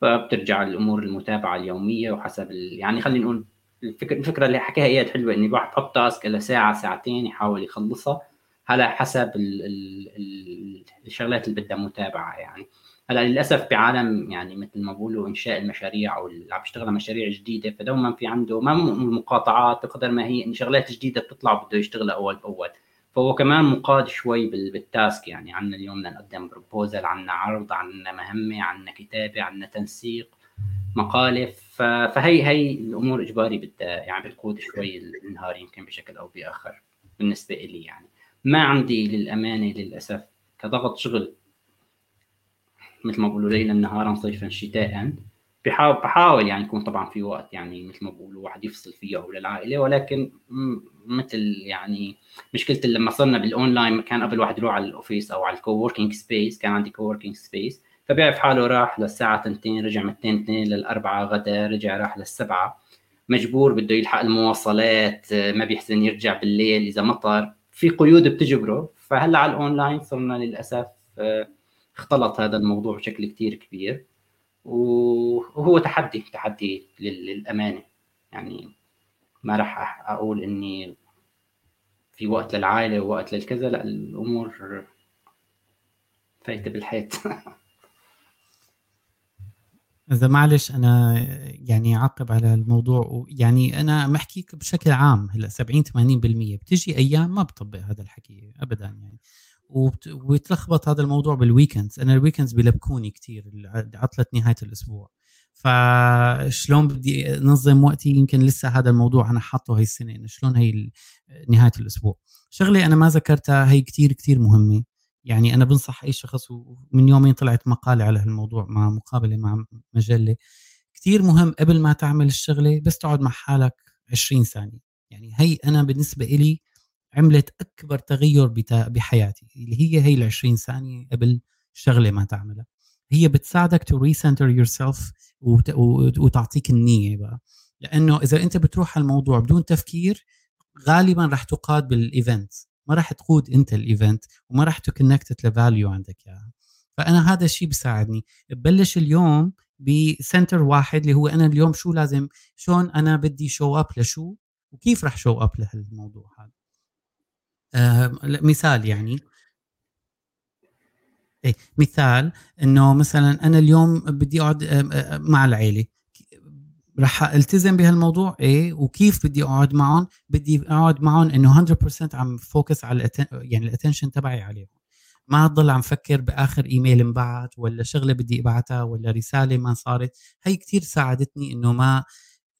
فبترجع الأمور المتابعة اليومية وحسب يعني خلينا نقول الفكرة الفكرة اللي حكاها إياد حلوة إني الواحد بحط تاسك لساعه ساعتين يحاول يخلصها على حسب ال ال ال الشغلات اللي بدها متابعة يعني. هلا للأسف بعالم يعني مثل ما بقولوا إنشاء المشاريع أو اللي عم يشتغل مشاريع جديدة فدوما في عنده ما مقاطعات بقدر ما هي إن شغلات جديدة بتطلع بده يشتغلها أول بأول. فهو كمان مقاد شوي بالتاسك يعني عندنا اليوم بدنا نقدم بروبوزل عندنا عرض عندنا مهمة عندنا كتابة عندنا تنسيق مقالة. فهي هي الأمور إجباري بدها يعني بتقود شوي النهار يمكن بشكل أو بآخر بالنسبة لي يعني. ما عندي للأمانة للأسف كضغط شغل مثل ما بقولوا ليلا نهارا صيفا شتاء. بحاول بحاول يعني يكون طبعا في وقت يعني مثل ما بقولوا واحد يفصل فيه أو للعائله ولكن مثل يعني مشكلة لما صرنا بالأونلاين كان قبل واحد يروح على ال office أو على ال coworking space كان عندي coworking space فبيعرف حاله راح للساعة 2 رجع من 2 2 للأربعة غدا رجع راح للسبعة. مجبور بده يلحق المواصلات ما بيحسن يرجع بالليل إذا مطر. في قيود بتجبره فهلأ على الأونلاين صرنا للأسف آه، اختلط هذا الموضوع بشكل كثير كبير وهو تحدي تحدي للأمانة. يعني ما راح أقول إني في وقت للعائلة ووقت للكذا لأ الأمور فايتة بالحيط. إذا معلش أنا يعني عقب على الموضوع يعني أنا محكيك بشكل عام هلأ 70 80% بتجي أيام ما بطبق هذا الحكي أبدا يعني. ويتلخبط هذا الموضوع بال weekends أنا ال weekends بلبكوني كثير عطلة نهاية الأسبوع. فشلون بدي أنظم وقتي؟ يمكن لسه هذا الموضوع أنا حاطه هي السنة إنه شلون هي نهاية الأسبوع. شغلة أنا ما ذكرتها هي كثير كثير مهمة. يعني أنا بنصح أي شخص ومن يومين طلعت مقالة على هالموضوع مع مقابلة مع مجلة. كثير مهم قبل ما تعمل الشغلة بس تقعد مع حالك 20 ثانية. يعني هي أنا بالنسبة إلي عملت أكبر تغير بحياتي اللي هي هي ال 20 ثانية قبل شغلة ما تعملها. هي بتساعدك to recenter yourself وتعطيك النية بقى. لأنه إذا أنت بتروح على الموضوع بدون تفكير غالبا رح تقاد بال event ما راح تقود أنت ال event وما راح تconnect ل value عندك إياها. فأنا هذا الشيء بيساعدني. ببلش اليوم ب center واحد اللي هو أنا اليوم شو لازم شلون أنا بدي show up لشو وكيف راح show up لهالموضوع هذا. آه مثال يعني. إيه مثال إنه مثلا أنا اليوم بدي أقعد مع العيلة. رح ألتزم بهالموضوع؟ إيه وكيف بدي أقعد معهم؟ بدي أقعد معهم إنه 100% عم focus على. يعني ال attention تبعي عليهم. ما اضل عم فكر بآخر ايميل انبعت ولا شغلة بدي أبعتها ولا رسالة ما صارت. هي كثير ساعدتني إنه ما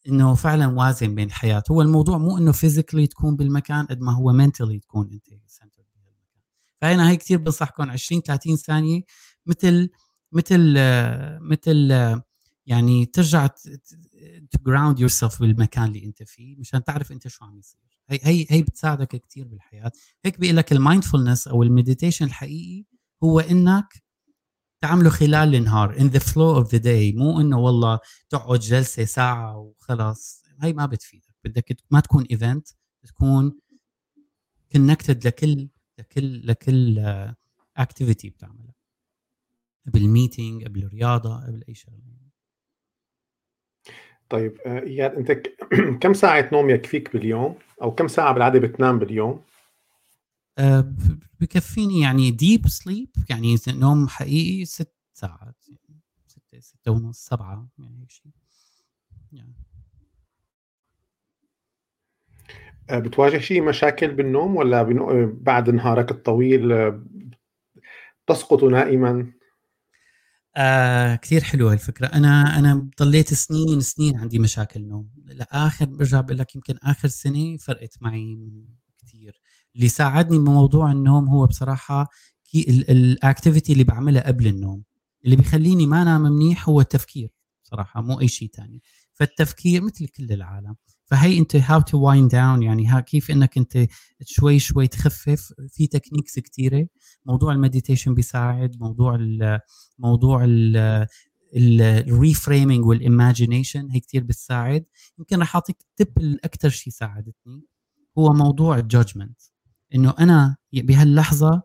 إنه فعلا وازن بين الحياة. هو الموضوع مو إنه physically تكون بالمكان قد ما هو mentally تكون أنت فانا هي كثير بنصحكم 20 30 ثانية مثل مثل مثل يعني ترجع to ground yourself بالمكان اللي أنت فيه مشان تعرف أنت شو عم يصير. هي هي هي بتساعدك كثير بالحياة. هيك بيقول لك ال mindfulness أو ال meditation الحقيقي هو إنك تعمله خلال النهار in the flow of the day مو إنه والله تقعد جلسة ساعة وخلاص. هي ما بتفيدك بدك ما تكون event تكون connected لكل لكل لكل activity بتعملها. بال meeting قبل الرياضه قبل أي شغلة. طيب آه، إياد أنت كم ساعة نوم يكفيك باليوم؟ أو كم ساعة بالعادة بتنام باليوم؟ بكفيني يعني deep sleep يعني نوم حقيقي ست ساعات يعني ستة ستة ونص سبعة يعني هيك شيء يعني. آه، بتواجه شيء مشاكل بالنوم ولا بعد نهارك الطويل آه، تسقط نائما؟ آه كثير حلوة الفكرة أنا أنا ضليت سنين سنين عندي مشاكل نوم. لآخر برجع بقول لك يمكن آخر سنة فرقت معي اللي ساعدني بموضوع النوم هو بصراحة الاكتيفيتي اللي بعملها قبل النوم. اللي بيخليني ما أنام منيح هو التفكير صراحة مو أي شيء ثاني فالتفكير مثل كل العالم. فهي أنت how to wind down يعني ها كيف إنك أنت شوي شوي تخفف. في techniques كثيره موضوع ال meditation بيساعد. موضوع ال موضوع ال reframing وال imagination هي كثير بتساعد. يمكن رح أعطيك tip الاكثر شيء ساعدتني. هو موضوع ال judgment إنه أنا بهاللحظة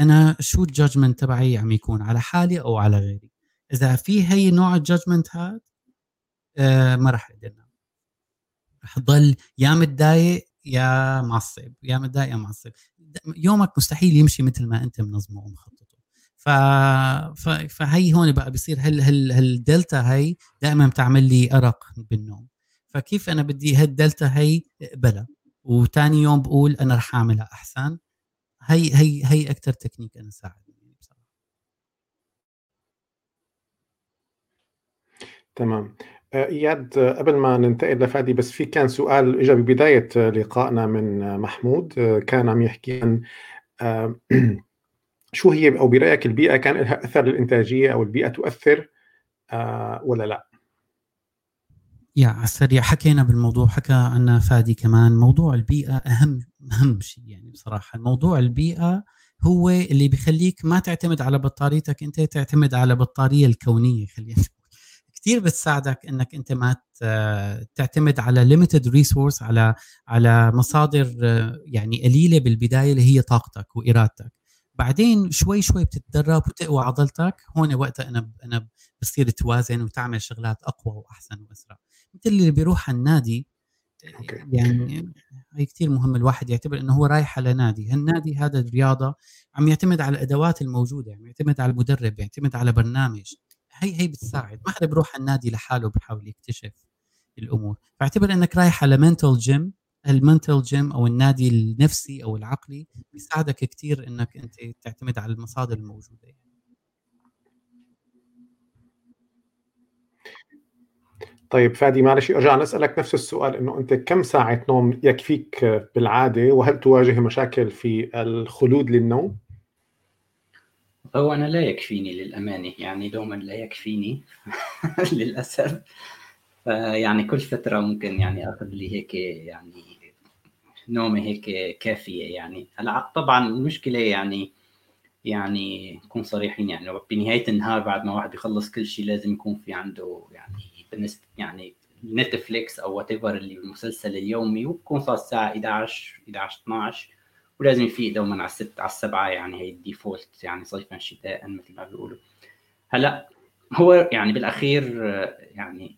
أنا شو ال judgment تبعي عم يكون على حالي أو على غيري؟ إذا في هي نوع ال judgment هذا آه ما راح أقدر رح تضل يا متضايق يا معصب يا متضايق يا معصب. يومك مستحيل يمشي مثل ما أنت منظمه ومخططه. ف... ف... فهي هون بقى بصير هال هال هالدلتا هي دائما بتعمل لي أرق بالنوم. فكيف أنا بدي هالدلتا هي؟ اقبلها وثاني يوم بقول أنا رح أعملها أحسن. هي هي هي أكثر تكنيك أنا ساعدني بصراحة. تمام. إياد قبل ما ننتقل لفادي بس في كان سؤال اجى ببداية لقائنا من محمود كان عم يحكي عن شو هي أو برأيك البيئة كان لها أثر للإنتاجية أو البيئة تؤثر آه، ولا لا؟ يا السريع حكينا بالموضوع حكى عنا فادي كمان موضوع البيئة أهم أهم شيء يعني بصراحة. موضوع البيئة هو اللي بيخليك ما تعتمد على بطاريتك أنت تعتمد على بطارية الكونية. خلينا كثير بتساعدك أنك أنت ما تعتمد على limited resource على على مصادر يعني قليلة بالبداية اللي هي طاقتك وإرادتك. بعدين شوي شوي بتتدرب وتقوى عضلتك. هون وقتها أنا أنا بصير توازن وتعمل شغلات أقوى وأحسن وأسرع. مثل اللي بيروح على النادي okay. يعني هي كثير مهم الواحد يعتبر إنه هو رايح على نادي هالنادي هذا الرياضة عم يعتمد على الأدوات الموجودة عم يعتمد على المدرب يعتمد على برنامج هي هي بتساعد ما حدا بيروح على النادي لحاله بحاول يكتشف الأمور فاعتبر إنك رايح على mental gym ال mental gym أو النادي النفسي أو العقلي بيساعدك كثير إنك أنت تعتمد على المصادر الموجودة يعني. طيب فادي معلش ارجع نسألك نفس السؤال إنه أنت كم ساعة نوم يكفيك بالعادة وهل تواجه مشاكل في الخلود للنوم؟ هو أنا لا يكفيني للأمانة يعني دوما لا يكفيني للأسف يعني كل فترة ممكن يعني أخذ لي هيك يعني نومة هيك كافية يعني هلأ طبعا المشكلة يعني يعني نكون صريحين يعني بنهايه النهار بعد ما واحد يخلص كل شيء لازم يكون في عنده يعني يعني نتفليكس أو whatever اللي المسلسل اليومي وبكون صار الساعة 11 11 12 ولازم يفيق دوما على الست على السبعة يعني هي ال default يعني صيفا شتاء مثل ما بيقولوا. هلأ هو يعني بالأخير يعني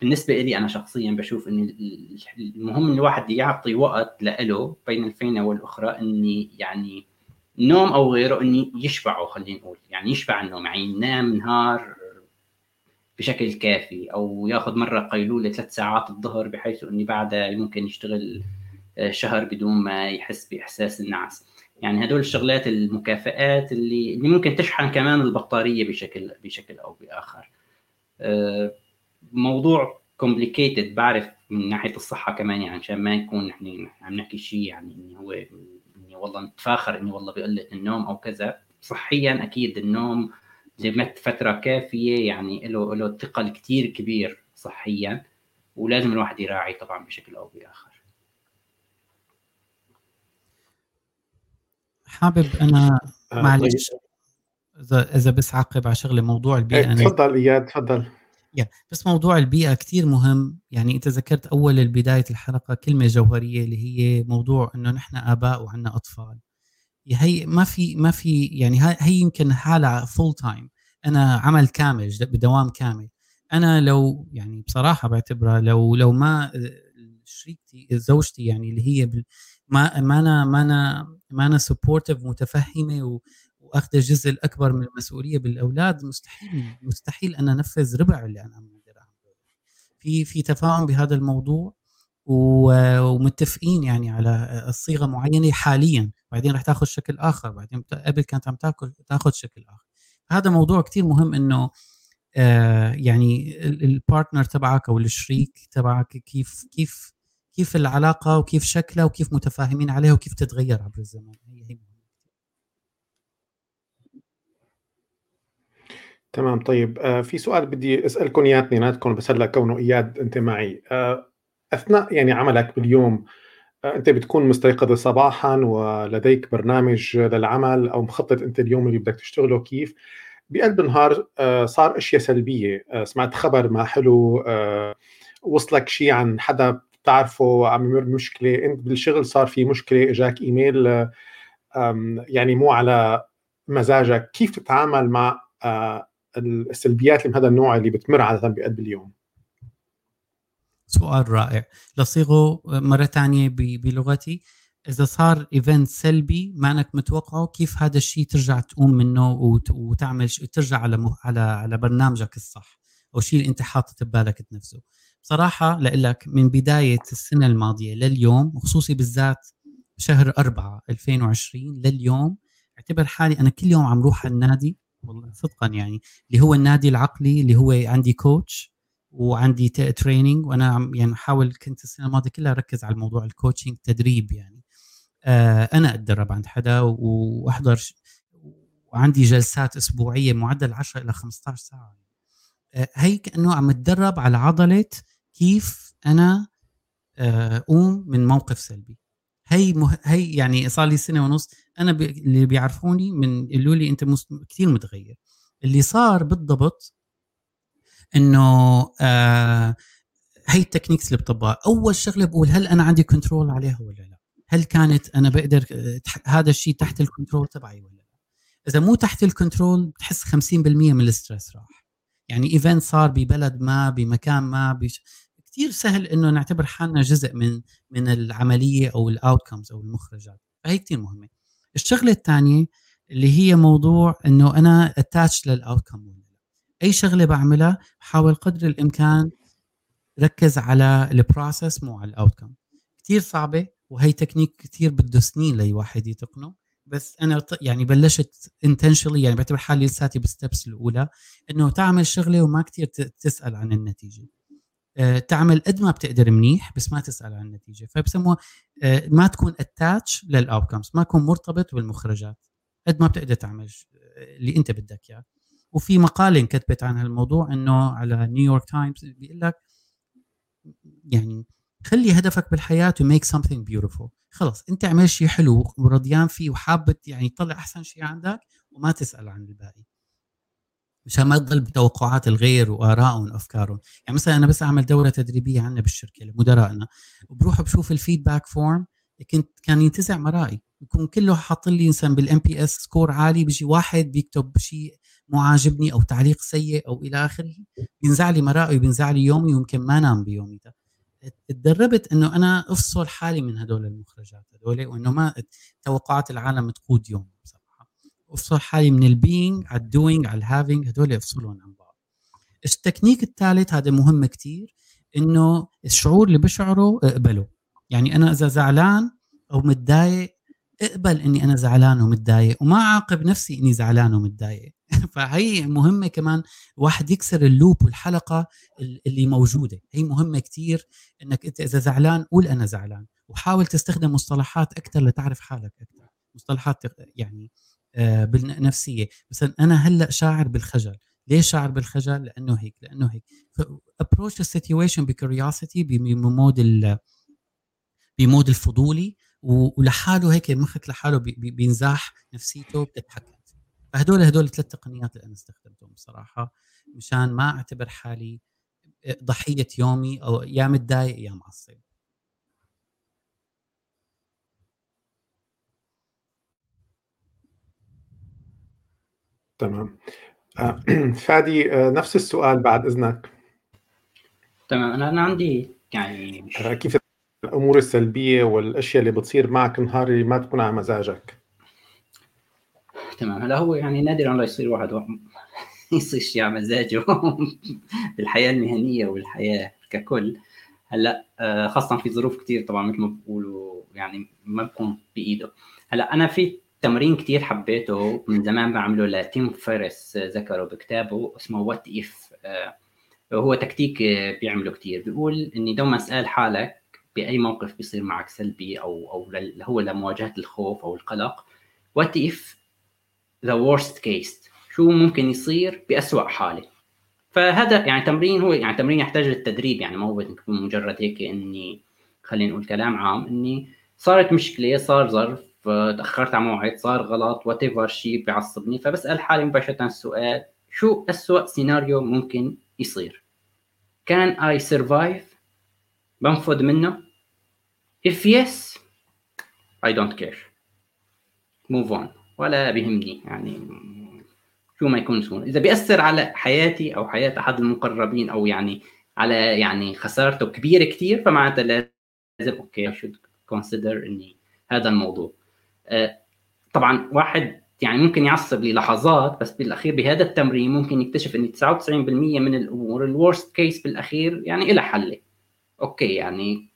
بالنسبة لي أنا شخصيا بشوف إن المهم إن الواحد يعطي وقت له بين الفينة والأخرى إني يعني نوم أو غيره إني يشبعه خلينا نقول. يعني يشبع النوم يعني ينام نهار بشكل كافي أو ياخذ مرة قيلولة ثلاث ساعات الظهر بحيث اني بعدها ممكن يشتغل آه، شهر بدون ما يحس بإحساس النعس. يعني هدول الشغلات المكافئات اللي اللي ممكن تشحن كمان البطارية بشكل بشكل أو بآخر. آه، موضوع كومبليكيتد بعرف من ناحية الصحة كمان يعني عشان ما نكون نحن عم نحكي شيء يعني انه هو إني والله نتفاخر إني والله بقلة النوم أو كذا. صحيا أكيد النوم لمدة فترة كافية يعني له له ثقل كثير كبير صحيا ولازم الواحد يراعي طبعا بشكل أو بآخر. حابب أنا آه، معلش طيب. إذا إذا بس عقب على شغله موضوع البيئة إيه، تفضل إياد تفضل. يا بس موضوع البيئة كثير مهم. يعني انت ذكرت أول بدايه الحلقة كلمة جوهرية اللي هي موضوع إنه نحن آباء وعندنا أطفال. هي ما في ما في يعني هي يمكن حالة full time أنا عمل كامل بدوام كامل. أنا لو يعني بصراحة بعتبرها لو لو ما شريكتي زوجتي يعني اللي هي ما ما أنا ما أنا ما أنا supportive متفهمة وأخذ الجزء الأكبر من المسؤولية بالأولاد مستحيل مستحيل أنا أنفذ ربع اللي أنا عم في في تفاهم بهذا الموضوع؟ ومتفقين يعني على الصيغة معينة حاليا. بعدين رح تاخذ شكل آخر. بعدين قبل كانت عم تاكل تاخذ شكل آخر. هذا موضوع كتير مهم إنه آه يعني ال partner تبعك أو الشريك تبعك كيف كيف كيف العلاقة وكيف شكلها وكيف متفاهمين عليها وكيف تتغير عبر الزمن. هي هي تمام طيب. آه في سؤال بدي اسالكم اياه اثنيناتكم بس هلأ كونه إياد أنت معي. آه أثناء يعني عملك باليوم آه، أنت بتكون مستيقظ صباحا ولديك برنامج للعمل أو مخطط أنت اليوم اللي بدك تشتغله كيف؟ بقلب النهار آه، صار أشياء سلبية آه، سمعت خبر ما حلو وصلك شيء عن حدا بتعرفه عم يمر بمشكلة أنت بالشغل صار في مشكلة إجاك إيميل يعني مو على مزاجك. كيف تتعامل مع السلبيات من هذا النوع اللي بتمر عادة بقلب اليوم؟ سؤال رائع. لصيغه مرة ثانية بلغتي إذا صار إيفنت سلبي ما انك متوقعه كيف هذا الشيء ترجع تقوم منه وتعمل ترجع على على على برنامجك الصح أو شيء اللي أنت حاطط ببالك تنفذه. بصراحة لك من بداية السنة الماضية لليوم وخصوصي بالذات شهر 4 2020 لليوم أعتبر حالي أنا كل يوم عم روح على النادي والله صدقا يعني اللي هو النادي العقلي اللي هو عندي coach وعندي training وأنا يعني احاول كنت السنة الماضية كلها أركز على موضوع ال coaching تدريب يعني. آه أنا أتدرب عند حدا وأحضر وعندي جلسات أسبوعية معدل 10 إلى 15 ساعة. آه هي كأنه عم أتدرب على عضلة كيف أنا آه، أقوم من موقف سلبي. هي مه... هي يعني صار لي سنة ونص أنا ب... اللي بيعرفوني من قالوا لي أنت مست... كثير متغير. اللي صار بالضبط إنه آه هي ال techniques اللي بطبقها أول شغلة بقول هل أنا عندي control عليها ولا لا؟ هل كانت أنا بقدر هذا الشيء تحت ال control تبعي ولا لا؟ إذا مو تحت ال control بتحس 50% من ال stress راح. يعني event صار ببلد ما بمكان ما بش... كثير سهل إنه نعتبر حالنا جزء من من العملية أو ال outcomes أو المخرجات. فهي كثير مهمة. الشغلة الثانية اللي هي موضوع إنه أنا attached لل outcome أي شغلة بعملها بحاول قدر الإمكان ركز على ال process مو على ال outcome كثير صعبة وهي تكنيك كثير بده سنين لاي واحد يتقنه. بس أنا يعني بلشت intentionally يعني بعتبر حالي لساتي بال steps الأولى إنه تعمل شغلة وما كثير تسأل عن النتيجة. آه، تعمل قد ما بتقدر منيح بس ما تسأل عن النتيجة. فبسموها آه، ما تكون attached لل outcomes ما تكون مرتبط بالمخرجات. قد ما بتقدر تعمل اللي أنت بدك إياه. وفي مقالة انكتبت عن هالموضوع إنه على نيويورك تايمز بيقول لك يعني خلي هدفك بالحياة to make something beautiful. خلص أنت اعمل شيء حلو ورضيان فيه وحابب يعني تطلع أحسن شيء عندك وما تسأل عن الباقي. مشان ما تضل بتوقعات الغير وآرائهم وأفكارهم. يعني مثلا أنا بس أعمل دورة تدريبية عندنا بالشركة لمدرائنا وبروح بشوف ال feedback form كنت كان ينتزع مودي. يكون كله حاط لي مثلا بال NPS score عالي بيجي واحد بيكتب شيء مو عاجبني أو تعليق سيء أو إلى آخره بينزع لي مرائي وبينزع لي يومي ويمكن ما انام بيومي تدربت إنه أنا أفصل حالي من هدول المخرجات هدول وإنه ما توقعات العالم تقود يوم بصراحة. أفصل حالي من ال being على ال doing على ال having هدول افصلهم عن بعض. التكنيك الثالث هذا مهم كتير إنه الشعور اللي بشعره اقبله. يعني أنا إذا زعلان أو متضايق اقبل إني أنا زعلان ومتضايق وما أعاقب نفسي إني زعلان ومتضايق. فهي مهمة كمان واحد يكسر ال loop والحلقة اللي موجودة. هي مهمة كثير إنك أنت إذا زعلان قول أنا زعلان وحاول تستخدم مصطلحات أكثر لتعرف حالك أكثر مصطلحات يعني آه بالنفسية. مثلا أنا هلأ شاعر بالخجل. ليش شاعر بالخجل؟ لأنه هيك لأنه هيك. approach ال situation ب curiosity ب mood بمود الفضولي ولحاله هيك مخك لحاله بينزاح نفسيته بتتحكم فهدول هدول الثلاث تقنيات اللي أنا استخدمتهم بصراحة مشان ما أعتبر حالي ضحية يومي أو يا متضايق يا معصب. تمام. آه، فادي آه، نفس السؤال بعد إذنك. تمام. أنا أنا عندي يعني آه، كيف الأمور السلبية والأشياء اللي بتصير معك نهار ما تكون على مزاجك؟ تمام. هلا هو يعني نادرا لا يصير واحد يصير شيء على مزاجه بالحياة المهنية والحياة ككل. هلا آه، خاصة في ظروف كثير طبعا مثل ما بقولوا يعني ما بكون بإيده. هلا أنا في تمرين كثير حبيته من زمان بعمله لتيم فيريس ذكره بكتابه اسمه what if هو تكتيك بيعمله كثير بيقول إني دوما اسال حالك بأي موقف بيصير معك سلبي أو أو هو لمواجهة الخوف أو القلق what if the worst case شو ممكن يصير بأسوأ حالة. فهذا يعني تمرين هو يعني تمرين يحتاج للتدريب. يعني ما هو مجرد هيك إني خلينا نقول كلام عام إني صارت مشكلة صار ظرف تأخرت على موعد صار غلط whatever شيء بيعصبني. فبسأل حالي مباشرة السؤال شو أسوأ سيناريو ممكن يصير؟ can I survive بنفذ منه. If yes I don't care. Move on. ولا بيهمني يعني شو ما يكون شو. إذا بيأثر على حياتي أو حياة أحد المقربين أو يعني على يعني خسارته كبيرة كثير فمعناتها لازم okay شو consider إني هذا الموضوع. آه، طبعا واحد يعني ممكن يعصب لي لحظات بس بالأخير بهذا التمرين ممكن يكتشف ان 99% من الأمور ال worst case بالأخير يعني لها حل. okay يعني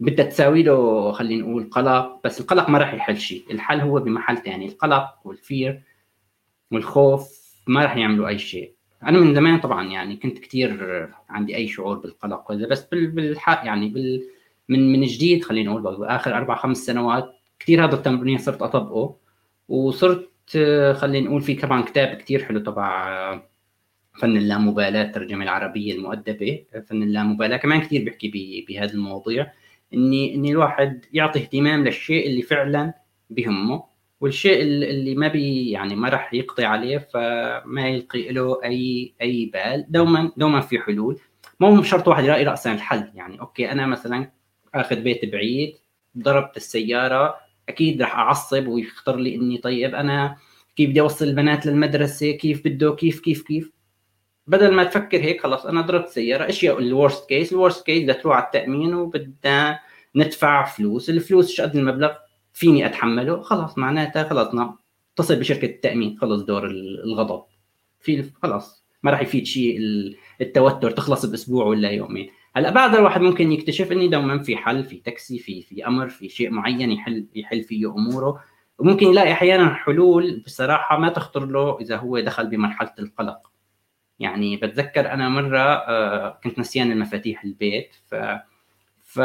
بدها تساوي له خلينا نقول قلق بس القلق ما راح يحل شيء. الحل هو بمحل ثاني القلق وال fear والخوف ما راح يعملوا أي شيء. أنا من زمان طبعا يعني كنت كثير عندي أي شعور بالقلق وكذا بس بالحق يعني بال من من جديد خلينا نقول آخر أربع خمس سنوات كثير هذا التمرين صرت أطبقه. وصرت خلينا نقول في طبعا كتاب كثير حلو تبع فن اللامبالاة الترجمة العربية المؤدبة فن اللامبالاة كمان كثير بيحكي بهذا المواضيع. اني إني الواحد يعطي اهتمام للشيء اللي فعلا بهمه والشيء اللي ما بي يعني ما راح يقضي عليه فما يلقي له اي أي بال. دوما دوما في حلول. مو شرط واحد يلاقي راسا الحل. يعني okay أنا مثلا آخذ مثال بعيد ضربت السيارة أكيد راح أعصب ويخطر لي إني طيب. أنا كيف بدي أوصل البنات للمدرسة؟ كيف بده كيف كيف كيف؟ بدل ما تفكر هيك خلص أنا ضربت سيارة ايش هي ال worst case ال worst case بدها تروح على التأمين وبدنا ندفع فلوس. الفلوس إيش قد المبلغ؟ فيني أتحمله؟ خلاص معناتها خلصنا اتصل بشركة التأمين خلص دور الغضب. في خلاص ما راح يفيد شيء التوتر تخلص بأسبوع ولا يومين. هلأ بعد الواحد ممكن يكتشف اني دوما في حل في تاكسي في في أمر في شيء معين يحل يحل فيه أموره. وممكن يلاقي أحيانا حلول بصراحة ما تخطر له إذا هو دخل بمرحلة القلق. يعني بتذكر أنا مرة آه، كنت نسيان المفاتيح البيت ف ف...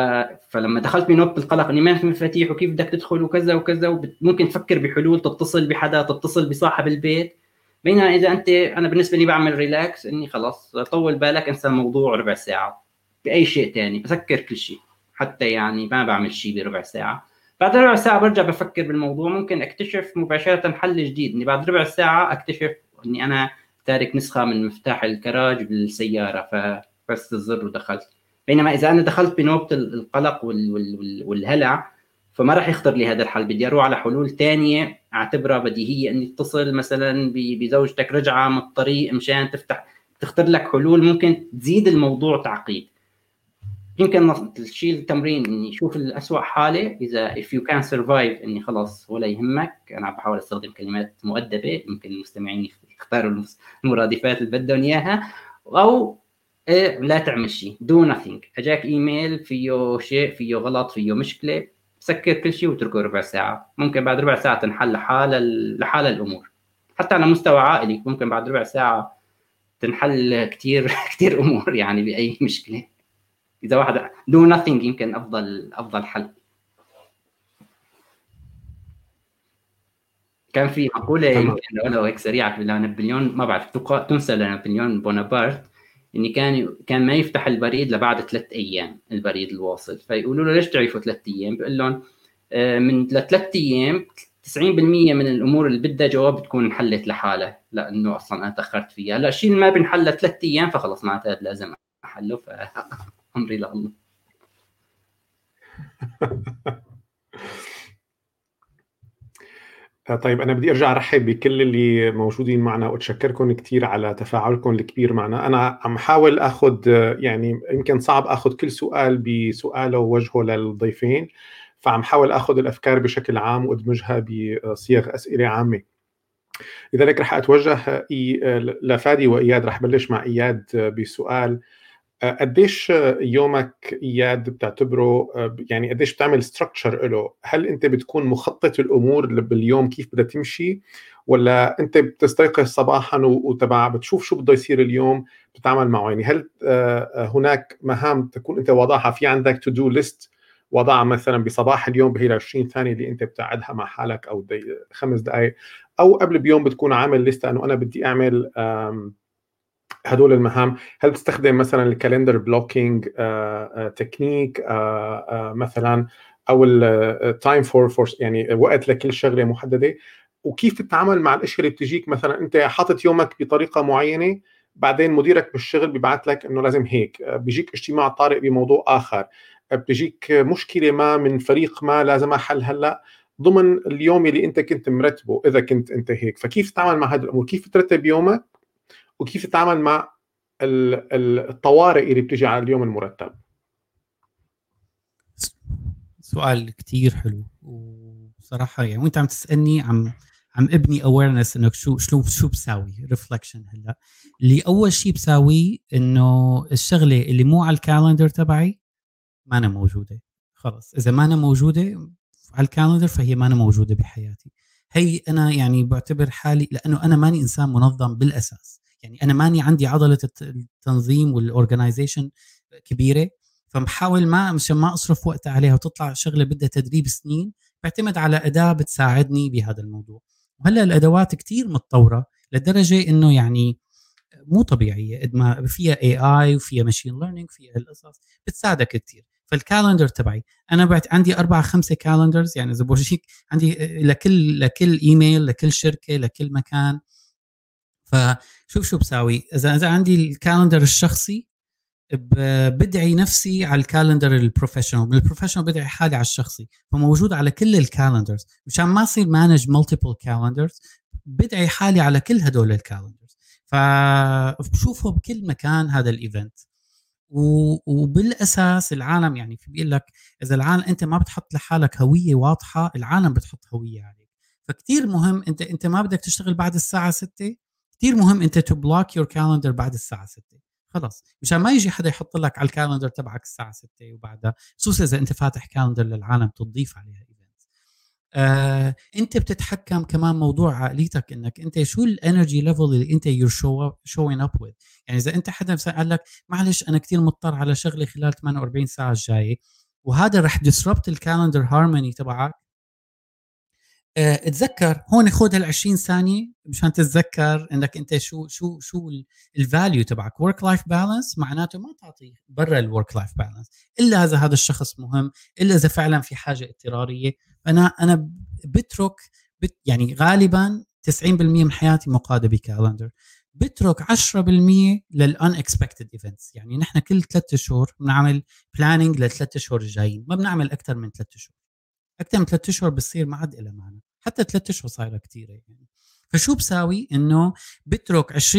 فلما دخلت بنوبه القلق إني ما في مفاتيح وكيف بدك تدخل وكذا وكذا وممكن تفكر بحلول تتصل بحدا تتصل بصاحب البيت. بينما إذا أنت أنا بالنسبة لي بعمل ريلاكس إني خلص طول بالك أنسى الموضوع ربع ساعة بأي شيء ثاني بسكر كل شيء حتى يعني ما بعمل شيء بربع ساعة. بعد ربع ساعة برجع بفكر بالموضوع ممكن أكتشف مباشرة حل جديد إني بعد ربع ساعة أكتشف إني أنا تارك نسخة من مفتاح الكراج بالسيارة فبس الزر ودخلت. بينما إذا أنا دخلت بنوبه القلق والهلع فما راح يخطر لي هذا الحل. بدي أروح على حلول ثانية أعتبرها بديهية إني اتصل مثلا بزوجتك رجعة من الطريق مشان تفتح تختار لك حلول ممكن تزيد الموضوع تعقيد. يمكن الشيء التمرين إني أشوف الاسوء حاله إذا if you can survive إني خلاص ولا يهمك. أنا بحاول أستخدم كلمات مؤدبة يمكن المستمعين يختاروا المرادفات اللي بدهم إياها أو إيه لا تعمل شيء do nothing. أجاك إيميل فيه شيء فيه غلط فيه مشكلة سكر كل شيء واتركه ربع ساعة. ممكن بعد ربع ساعة تنحل لحال لحال الأمور. حتى على مستوى عائلي ممكن بعد ربع ساعة تنحل كثير كثير أمور يعني بأي مشكلة. إذا واحد do nothing يمكن أفضل أفضل حل. كان في مقولة يمكن لو هيك سريعة لنابليون ما بعرف تنسى لنابليون بونابرت إني كان كان ما يفتح البريد لبعد ثلاث أيام البريد الواصل. فيقولوا له ليش تعرفوا ثلاث أيام؟ بيقول لهم آه، من لثلاث أيام 90% من الأمور اللي بدها جواب بتكون انحلت لحالها. لأنه أصلا أنا تأخرت فيها. هلا الشيء اللي ما بنحل ثلاث أيام فخلص معناتها لازم احله فامري لله. طيب أنا بدي أرجع أرحب بكل اللي موجودين معنا وأتشكركم كثير على تفاعلكم الكبير معنا. أنا عم حاول أخذ يعني يمكن صعب أخذ كل سؤال بسؤاله ووجهه للضيفين فعم حاول أخذ الأفكار بشكل عام وأدمجها بصيغ أسئلة عامة. لذلك رح أتوجه لفادي وإياد رح بلش مع إياد بسؤال. قديش يومك إياد بتعتبره يعني قديش بتعمل structure له؟ هل أنت بتكون مخطط الأمور باليوم كيف بدها تمشي؟ ولا أنت بتستيقظ صباحا وتبع بتشوف شو بده يصير اليوم بتتعامل معه؟ يعني هل هناك مهام تكون أنت واضعها في عندك to do list وضعها مثلا بصباح اليوم بهي 20 ثانية اللي أنت بتقعدها مع حالك أو خمس دقائق أو قبل بيوم بتكون عامل ليستة إنه أنا بدي أعمل هدول المهام هل تستخدم مثلا ال calendar blocking تكنيك مثلا أو ال time for force يعني وقت لكل شغلة محددة؟ وكيف تتعامل مع الأشياء اللي بتجيك؟ مثلا أنت حاطط يومك بطريقة معينة بعدين مديرك بالشغل بيبعث لك إنه لازم هيك. بيجيك اجتماع طارئ بموضوع آخر. بتجيك مشكلة ما من فريق ما لازم حل هلأ. ضمن اليوم اللي أنت كنت مرتبه إذا كنت أنت هيك. فكيف تتعامل مع هذه الأمور؟ كيف ترتب يومك؟ وكيف تتعامل مع الطوارئ اللي بتجي على اليوم المرتب؟ سؤال كتير حلو. وبصراحه يعني وانت عم تسألني عم عم ابني awareness إنه شو شو شو بساوي؟ reflection هلأ. اللي أول شيء بساويه إنه الشغلة اللي مو على ال calendar تبعي ما أنا موجودة. خلص. إذا ما أنا موجودة على ال calendar فهي ما أنا موجودة بحياتي. هي أنا يعني بعتبر حالي لأنه أنا ماني إنسان منظم بالأساس. يعني أنا ماني عندي عضلة التنظيم وال organization كبيرة فبحاول ما مشان ما أصرف وقت عليها وتطلع شغلة بدها تدريب سنين بعتمد على أداة بتساعدني بهذا الموضوع. وهلأ الأدوات كتير متطورة لدرجة إنه يعني مو طبيعية قد ما فيها AI وفيها machine learning فيها القصص بتساعدك كثير فال calendar تبعي أنا بعت عندي أربع خمسة calendars يعني إذا بورجيك عندي لكل لكل ايميل لكل شركة لكل مكان فشوف شو بساوي. اذا إذا عندي ال calendar الشخصي بدعي نفسي على ال calendar ال professional من ال professional بدعي حالي على الشخصي. فموجود على كل ال calendars. مشان ما اصير manage multiple calendars بدعي حالي على كل هدول ال calendars. فبشوفه بكل مكان هذا ال event وبالأساس العالم يعني في بيقول لك إذا العالم أنت ما بتحط لحالك هوية واضحة العالم بتحط هوية عليك. فكتير مهم انت أنت ما بدك تشتغل بعد الساعة 6 كثير مهم أنت to block your calendar بعد الساعة 6 خلص مشان ما يجي حدا يحط لك على ال calendar تبعك الساعة 6 وبعدها خصوصا إذا أنت فاتح calendar للعالم تضيف عليها event آه، أنت بتتحكم كمان موضوع عقليتك إنك أنت شو ال energy level اللي أنت you're showing up with يعني إذا أنت حدا مثلا قال لك معلش أنا كثير مضطر على شغلي خلال 48 ساعة الجاية. وهذا رح disrupt ال calendar harmony تبعك. اتذكر هون خذ هال 20 ثانية مشان تتذكر إنك أنت شو شو شو ال value تبعك. work life balance معناته ما تعطيه برا ال work life balance إلا إذا هذا الشخص مهم إلا إذا فعلا في حاجة اضطرارية. أنا أنا بترك بت يعني غالبا 90% من حياتي مقادة ب calendar بترك 10% لل unexpected events يعني نحن كل ثلاثة شهور بنعمل planning للثلاث شهور الجايين ما بنعمل أكثر من ثلاث شهور. أكثر من ثلاث اشهر بصير ما عاد لها معنى. حتى ثلاث أشهر صايرة كثيره يعني. فشو بساوي؟ إنه بترك 20%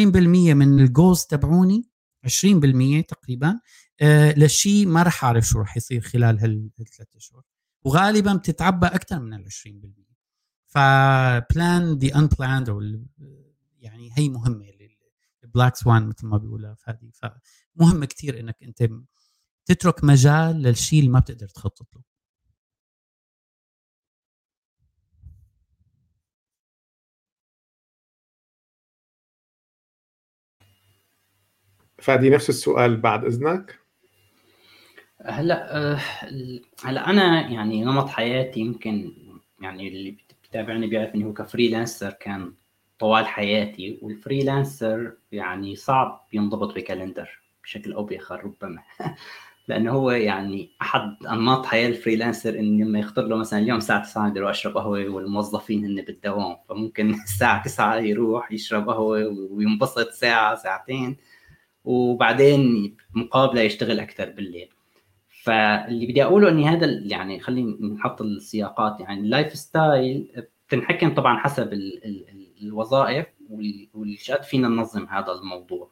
من الجوز تبعوني 20% تقريبا آه لشيء ما راح أعرف شو راح يصير خلال هالثلاث أشهر. وغالبا بتتعبى أكثر من ال 20% ف plan the unplanned أو يعني هي مهمة ال black swan مثل ما بيقولها فادي. فمهم كثير إنك أنت تترك مجال للشيء اللي ما بتقدر تخطط له. فادي نفس السؤال بعد إذنك. هلا آه، هلا أنا يعني نمط حياتي يمكن يعني اللي بتابعني بيعرف إني هو ك freelancer كان طوال حياتي وال freelancer يعني صعب ينضبط ب calendar بشكل أو بآخر ربما. لأنه هو يعني أحد أنماط حياة ال freelancer انه لما يخطر له مثلا اليوم الساعة 9 بدي اشرب قهوة والموظفين هن بالدوام فممكن الساعة 9 يروح يشرب قهوة وينبسط ساعة ساعتين. وبعدين مقابلة يشتغل أكثر بالليل. فاللي بدي أقوله إني هذا يعني خلينا نحط السياقات يعني ال lifestyle بتنحكم طبعا حسب ال ال الوظائف والشات فينا ننظم هذا الموضوع.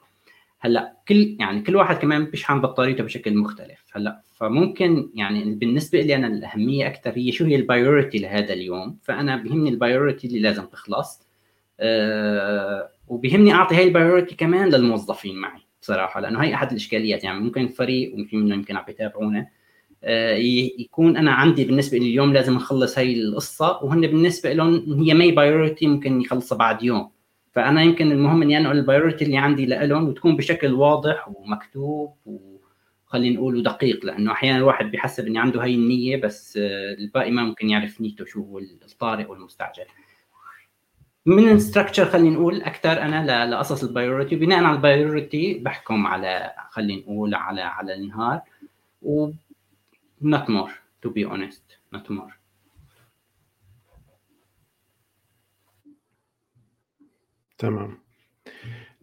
هلأ كل يعني كل واحد كمان بيشحن بطاريته بشكل مختلف. هلأ فممكن يعني بالنسبة لي أنا الأهمية أكثر هي شو هي ال priority لهذا اليوم. فأنا بهمني ال priority اللي لازم تخلص. أه وبهمني أعطي هاي ال priority كمان للموظفين معي. بصراحة لأنه هي أحد الإشكاليات. يعني ممكن الفريق وفي منهم يمكن عم يتابعونا آه، يكون أنا عندي بالنسبة لي اليوم لازم أخلص هي القصة وهن بالنسبة لهم هي مي priority ممكن يخلصها بعد يوم. فأنا يمكن المهم إني انقل ال priority اللي عندي لهم وتكون بشكل واضح ومكتوب وخلينا نقول دقيق لأنه أحيانا الواحد بيحسب إني عنده هي النية بس آه، الباقي ما ممكن يعرف نيته شو هو الطارئ والمستعجل. من ال structure خلينا نقول أكثر أنا لقصص ال priority بناء على ال priority بحكم على خلينا نقول على على النهار. و not more to be honest not more. تمام.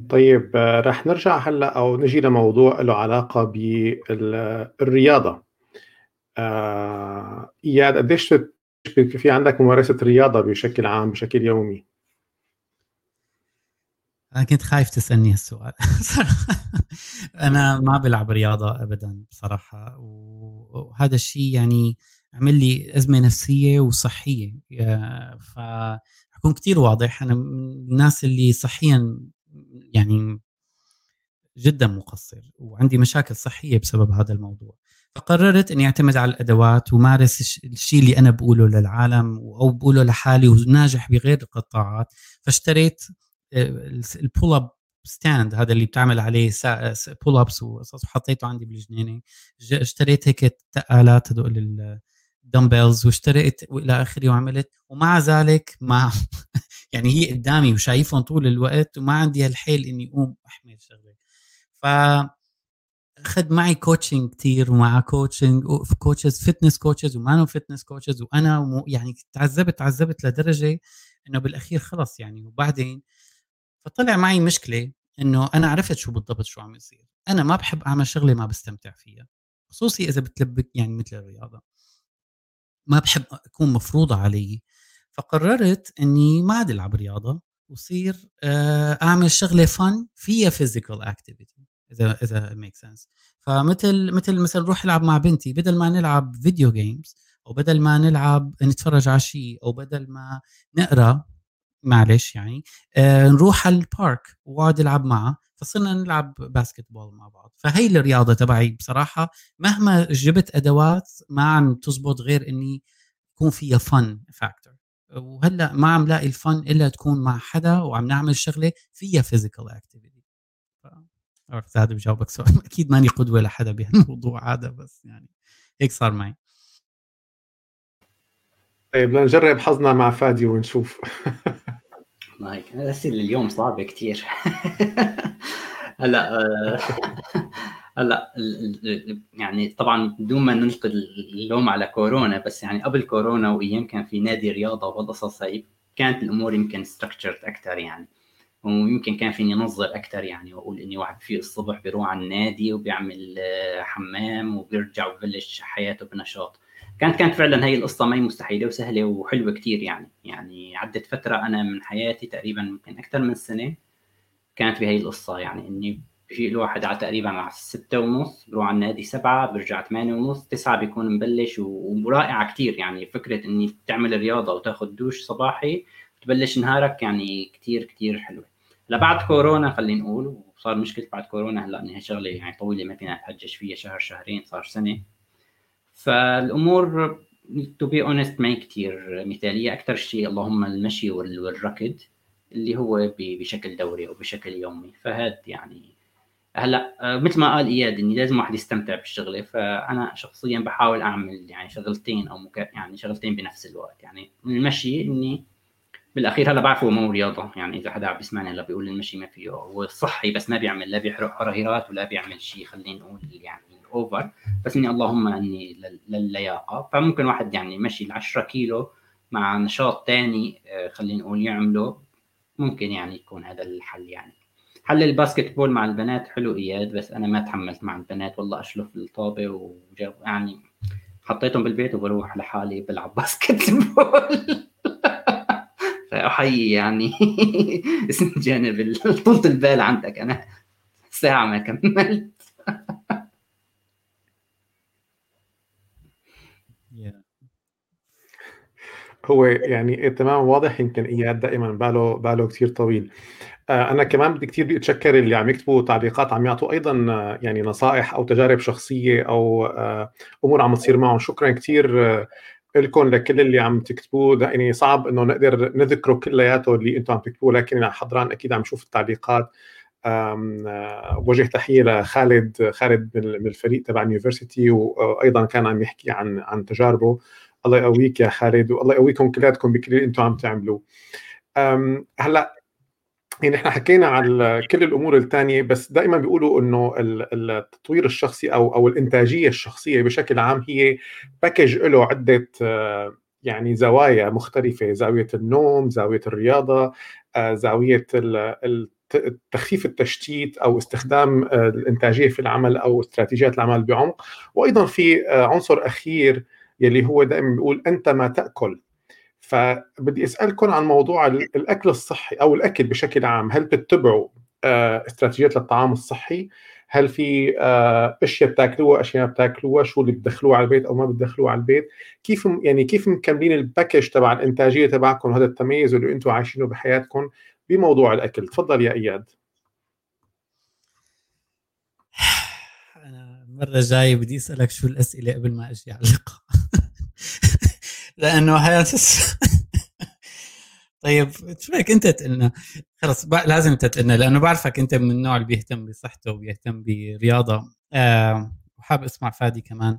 طيب رح نرجع هلأ أو نجي لموضوع له علاقة بالرياضة. آه، اياد قديش في عندك ممارسة رياضة بشكل عام بشكل يومي؟ أنا كنت خايف تسألني هالسؤال. أنا ما بلعب رياضة ابدا بصراحة وهذا الشيء يعني عمل لي أزمة نفسية وصحية. فحكون كثير واضح أنا من الناس اللي صحيا يعني جدا مقصر وعندي مشاكل صحية بسبب هذا الموضوع. فقررت إني أعتمد على الأدوات ومارس الشيء اللي أنا بقوله للعالم أو بقوله لحالي وناجح بغير القطاعات. فاشتريت ال pull up stand هذا اللي بتعمل عليه pull ups وقصص وحطيته عندي بالجنينة. اشتريت هيك تقالات هدول ال dumbbells واشتريت وإلى آخره وعملت. ومع ذلك ما يعني هي قدامي وشايفهم طول الوقت وما عندي هالحيل إني أقوم أحمل شغلة. ف أخذ معي coaching كثير ومع coaching coaches fitness coaches وما fitness coaches وأنا يعني تعذبت تعذبت لدرجة إنه بالأخير خلص يعني. وبعدين فطلع معي مشكلة إنه أنا عرفت شو بالضبط شو عم يصير. أنا ما بحب أعمل شغلة ما بستمتع فيها خصوصي إذا بتلبك يعني مثل الرياضة. ما بحب أكون مفروضة علي فقررت إني ما عاد ألعب رياضة وصير آه، أعمل شغلة fun فيها physical activity إذا إذا make sense فمثل مثل مثلا نروح نلعب مع بنتي بدل ما نلعب video games أو بدل ما نلعب نتفرج على شيء أو بدل ما نقرأ معلش يعني آه نروح على ال park واقعد العب معها فصرنا نلعب basketball مع بعض. فهي الرياضة تبعي بصراحة مهما جبت أدوات ما عم تزبط غير إني يكون فيها fun factor وهلأ ما عم لاقي ال fun إلا تكون مع حدا وعم نعمل شغلة فيها physical activity عرفت هذا بجاوبك سؤال. أكيد ماني قدوة لحدا بهالموضوع هذا بس يعني هيك صار معي. طيب نجرب حظنا مع فادي ونشوف. والله هيك الاسئله اليوم صعبه كثير هلا آه، هلا يعني طبعا بدون ما نلقي اللوم على كورونا بس يعني قبل كورونا وأيام كان في نادي رياضة وهالقصص هي كانت الأمور يمكن ستراكشرد أكثر يعني. ويمكن كان فيني أنظر أكثر يعني وأقول إني واحد في الصبح بيروح على النادي وبيعمل آه، حمام وبيرجع وببلش حياته بنشاط. كانت كانت فعلا هي القصة ما هي مستحيلة وسهلة وحلوة كثير يعني. يعني عدت فترة أنا من حياتي تقريبا يمكن أكثر من سنة كانت بهي القصة. يعني إني بيجي الواحد على تقريبا على ستة ونص بروح على النادي سبعة برجع ثمانية ونص تسعة بيكون مبلش ورائعة كثير يعني فكرة إني تعمل رياضة وتاخذ دوش صباحي تبلش نهارك يعني كثير كثير حلوة. لبعد كورونا خلينا نقول وصار مشكلة بعد كورونا هلأ إنها شغلة يعني طويلة ما فينا نتحجج فيها شهر شهرين صار سنة. فالأمور to be honest ما كثير مثالية. أكثر شيء اللهم المشي والركض اللي هو بشكل دوري أو بشكل يومي. فهذا يعني هلا مثل ما قال إياد إني لازم واحد يستمتع بالشغلة. فأنا شخصيا بحاول أعمل يعني شغلتين أو مك... يعني شغلتين بنفس الوقت. يعني المشي إني بالأخير هلا بعرفه مو رياضة. يعني إذا حدا عم بيسمعني هلا بيقول المشي ما فيه. هو صحي بس ما بيعمل لا بيحرق حرارات ولا بيعمل شيء خلينا نقول يعني. اوفر بس اني اللهم اني للياقه فممكن واحد يعني يمشي ال 10 كيلو مع نشاط ثاني آه، خلينا نقول يعمله ممكن يعني يكون هذا الحل يعني. حل الباسكت بول مع البنات حلو إياد بس أنا ما تحملت مع البنات والله أشلف الطابة وجاب يعني حطيتهم بالبيت وبروح لحالي بلعب باسكت بول فأحيي يعني اسم جانب طولة البال عندك. أنا ساعة ما كملت. هو يعني تمام واضح يمكن اياد دائما باله باله كثير طويل. آه، أنا كمان بدي كثير بدي أتشكر اللي عم يكتبوا تعليقات عم يعطوا أيضا آه، يعني نصائح أو تجارب شخصية أو آه، أمور عم تصير معهم. شكرا كثير لكم لكل اللي عم تكتبوه. يعني صعب إنه نقدر نذكره كلياته اللي أنتم عم تكتبوه لكن أنا حضران أكيد عم شوف التعليقات. وجه تحية لخالد خالد من الفريق تبع اليونيفرسيتي وأيضا كان عم يحكي عن عن تجاربه. الله يقويك يا خالد والله يقويكم كلياتكم بكل اللي أنتم عم تعملوه. هلأ يعني إحنا حكينا على كل الأمور الثانية بس دائما بيقولوا إنه التطوير الشخصي أو أو الإنتاجية الشخصية بشكل عام هي باكج له عدة آه، يعني زوايا مختلفة زاوية النوم زاوية الرياضة آه، زاوية تخفيف التشتيت أو استخدام آه، الإنتاجية في العمل أو استراتيجيات العمل بعمق. وأيضا في عنصر أخير يلي هو دائما بيقول أنت ما تأكل. فبدي اسالكم عن موضوع الأكل الصحي أو الأكل بشكل عام. هل بتتبعوا آه، استراتيجيات للطعام الصحي؟ هل في آه، أشياء بتاكلوها أشياء ما بتاكلوها؟ شو اللي بتدخلوه على البيت أو ما بتدخلوه على البيت؟ كيف يعني كيف مكملين الباكج تبع الإنتاجية تبعكم هذا التميز اللي أنتم عايشينه بحياتكم بموضوع الأكل؟ تفضل يا إياد. أنا المره الجايه بدي أسألك شو الأسئلة قبل ما أجي على اللقاء. لأنه هذا طيب شو رأيك أنت تقلنا؟ خلص لازم أنت تقلنا لأنه بعرفك أنت من النوع اللي بيهتم بصحته وبيهتم برياضة. آه وحاب أسمع فادي كمان.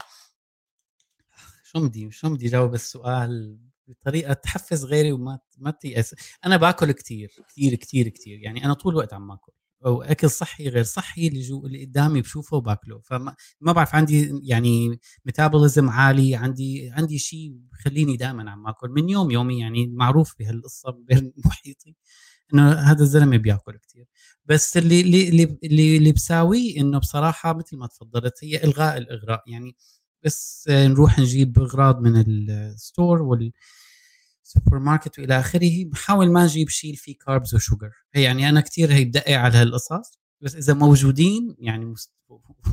شو بدي شو بدي جاوب السؤال بطريقة تحفز غيري وما ما تيأس. أنا باكل كثير كثير كثير كثير يعني أنا طول الوقت عم باكل أو أكل صحي غير صحي اللي جو اللي قدامي بشوفه وباكله. فما ما بعرف عندي يعني metabolism عالي عندي عندي شيء بخليني دائما عم آكل. من يوم يومي يعني معروف بهالقصة بين محيطي إنه هذا الزلمة بياكل كثير بس اللي اللي اللي اللي بساويه إنه بصراحة مثل ما تفضلت هي إلغاء الإغراء. يعني بس نروح نجيب أغراض من ال store والسوبر ماركت وإلى آخره بحاول ما أجيب شيء فيه carbs و sugar يعني أنا كثير هي بدقق على هالقصص بس إذا موجودين يعني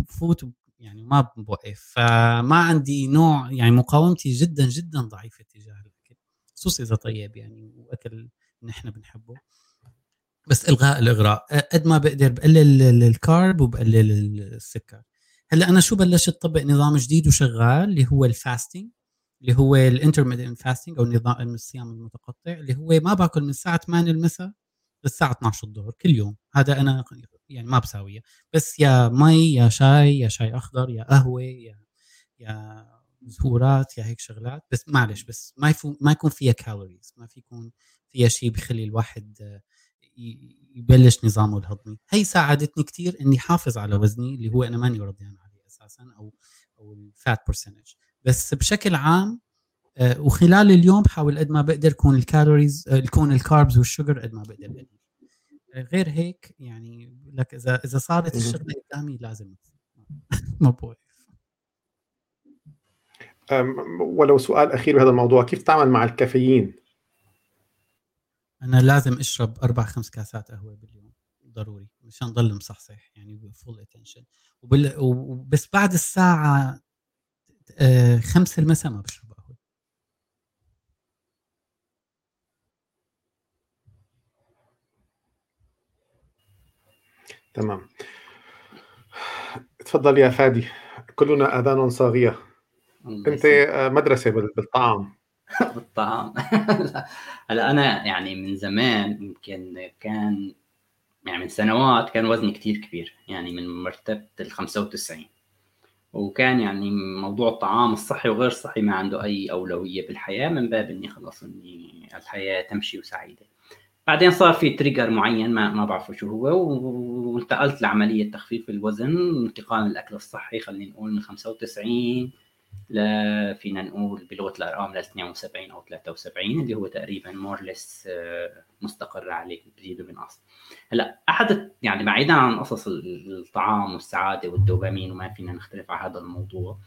فوت يعني ما بوقف. فما عندي نوع يعني مقاومتي جدا جدا ضعيفة تجاه الأكل خصوصي إذا طيب يعني وأكل نحن بنحبه. بس إلغاء الإغراء قد ما بقدر بقلل ال carb وبقلل السكر. هلأ أنا شو بلشت اطبق نظام جديد وشغال اللي هو ال fasting اللي هو ال intermittent fasting أو نظام الصيام المتقطع اللي هو ما باكل من الساعة 8 المساء للساعة 12 الظهر كل يوم. هذا أنا يعني ما بساويه. بس يا مي يا شاي يا شاي أخضر يا قهوة يا يا زهورات يا هيك شغلات. بس معلش بس ما يفو ما يكون فيها calories ما في يكون فيها شيء بخلي الواحد يبلش نظامه الهضمي. هي ساعدتني كثير إني حافظ على وزني اللي هو أنا ماني رضيان عليه أساسا أو أو ال fat percentage بس بشكل عام آه، وخلال اليوم بحاول قد ما بقدر يكون ال calories آه، يكون ال carbs وال sugar قد ما بقدر آه، غير هيك يعني لك إذا إذا صارت الشغله قدامي لازم ما بوقف. ولو سؤال أخير بهذا الموضوع كيف تتعامل مع الكافيين؟ أنا لازم أشرب أربع خمس كاسات قهوة باليوم ضروري مشان ضل مصحصح يعني full attention وبال... وبس بعد الساعة آه خمسة المساء ما بشرب قهوة. تمام. تفضل يا فادي. كلنا آذان صاغية. أنت آه، مدرسة بالطعام. بالطعام. هلا أنا يعني من زمان يمكن كان يعني من سنوات كان وزني كتير كبير. يعني من مرتبة ال 95 وكان يعني موضوع الطعام الصحي وغير الصحي ما عنده أي أولوية بالحياة من باب إني خلص إني الحياة تمشي وسعيدة. بعدين صار في trigger معين ما ما بعرف شو هو وانتقلت لعملية تخفيف الوزن انتقال الأكل الصحي خلينا نقول من 95 ل فينا نقول بلغه الأرقام ل 72 أو 73 اللي هو تقريبا more or less آه، مستقر عليه بزيد وبنقص هلأ أحد يعني بعيدا عن قصص الطعام والسعادة والدوبامين وما فينا نختلف على هذا الموضوع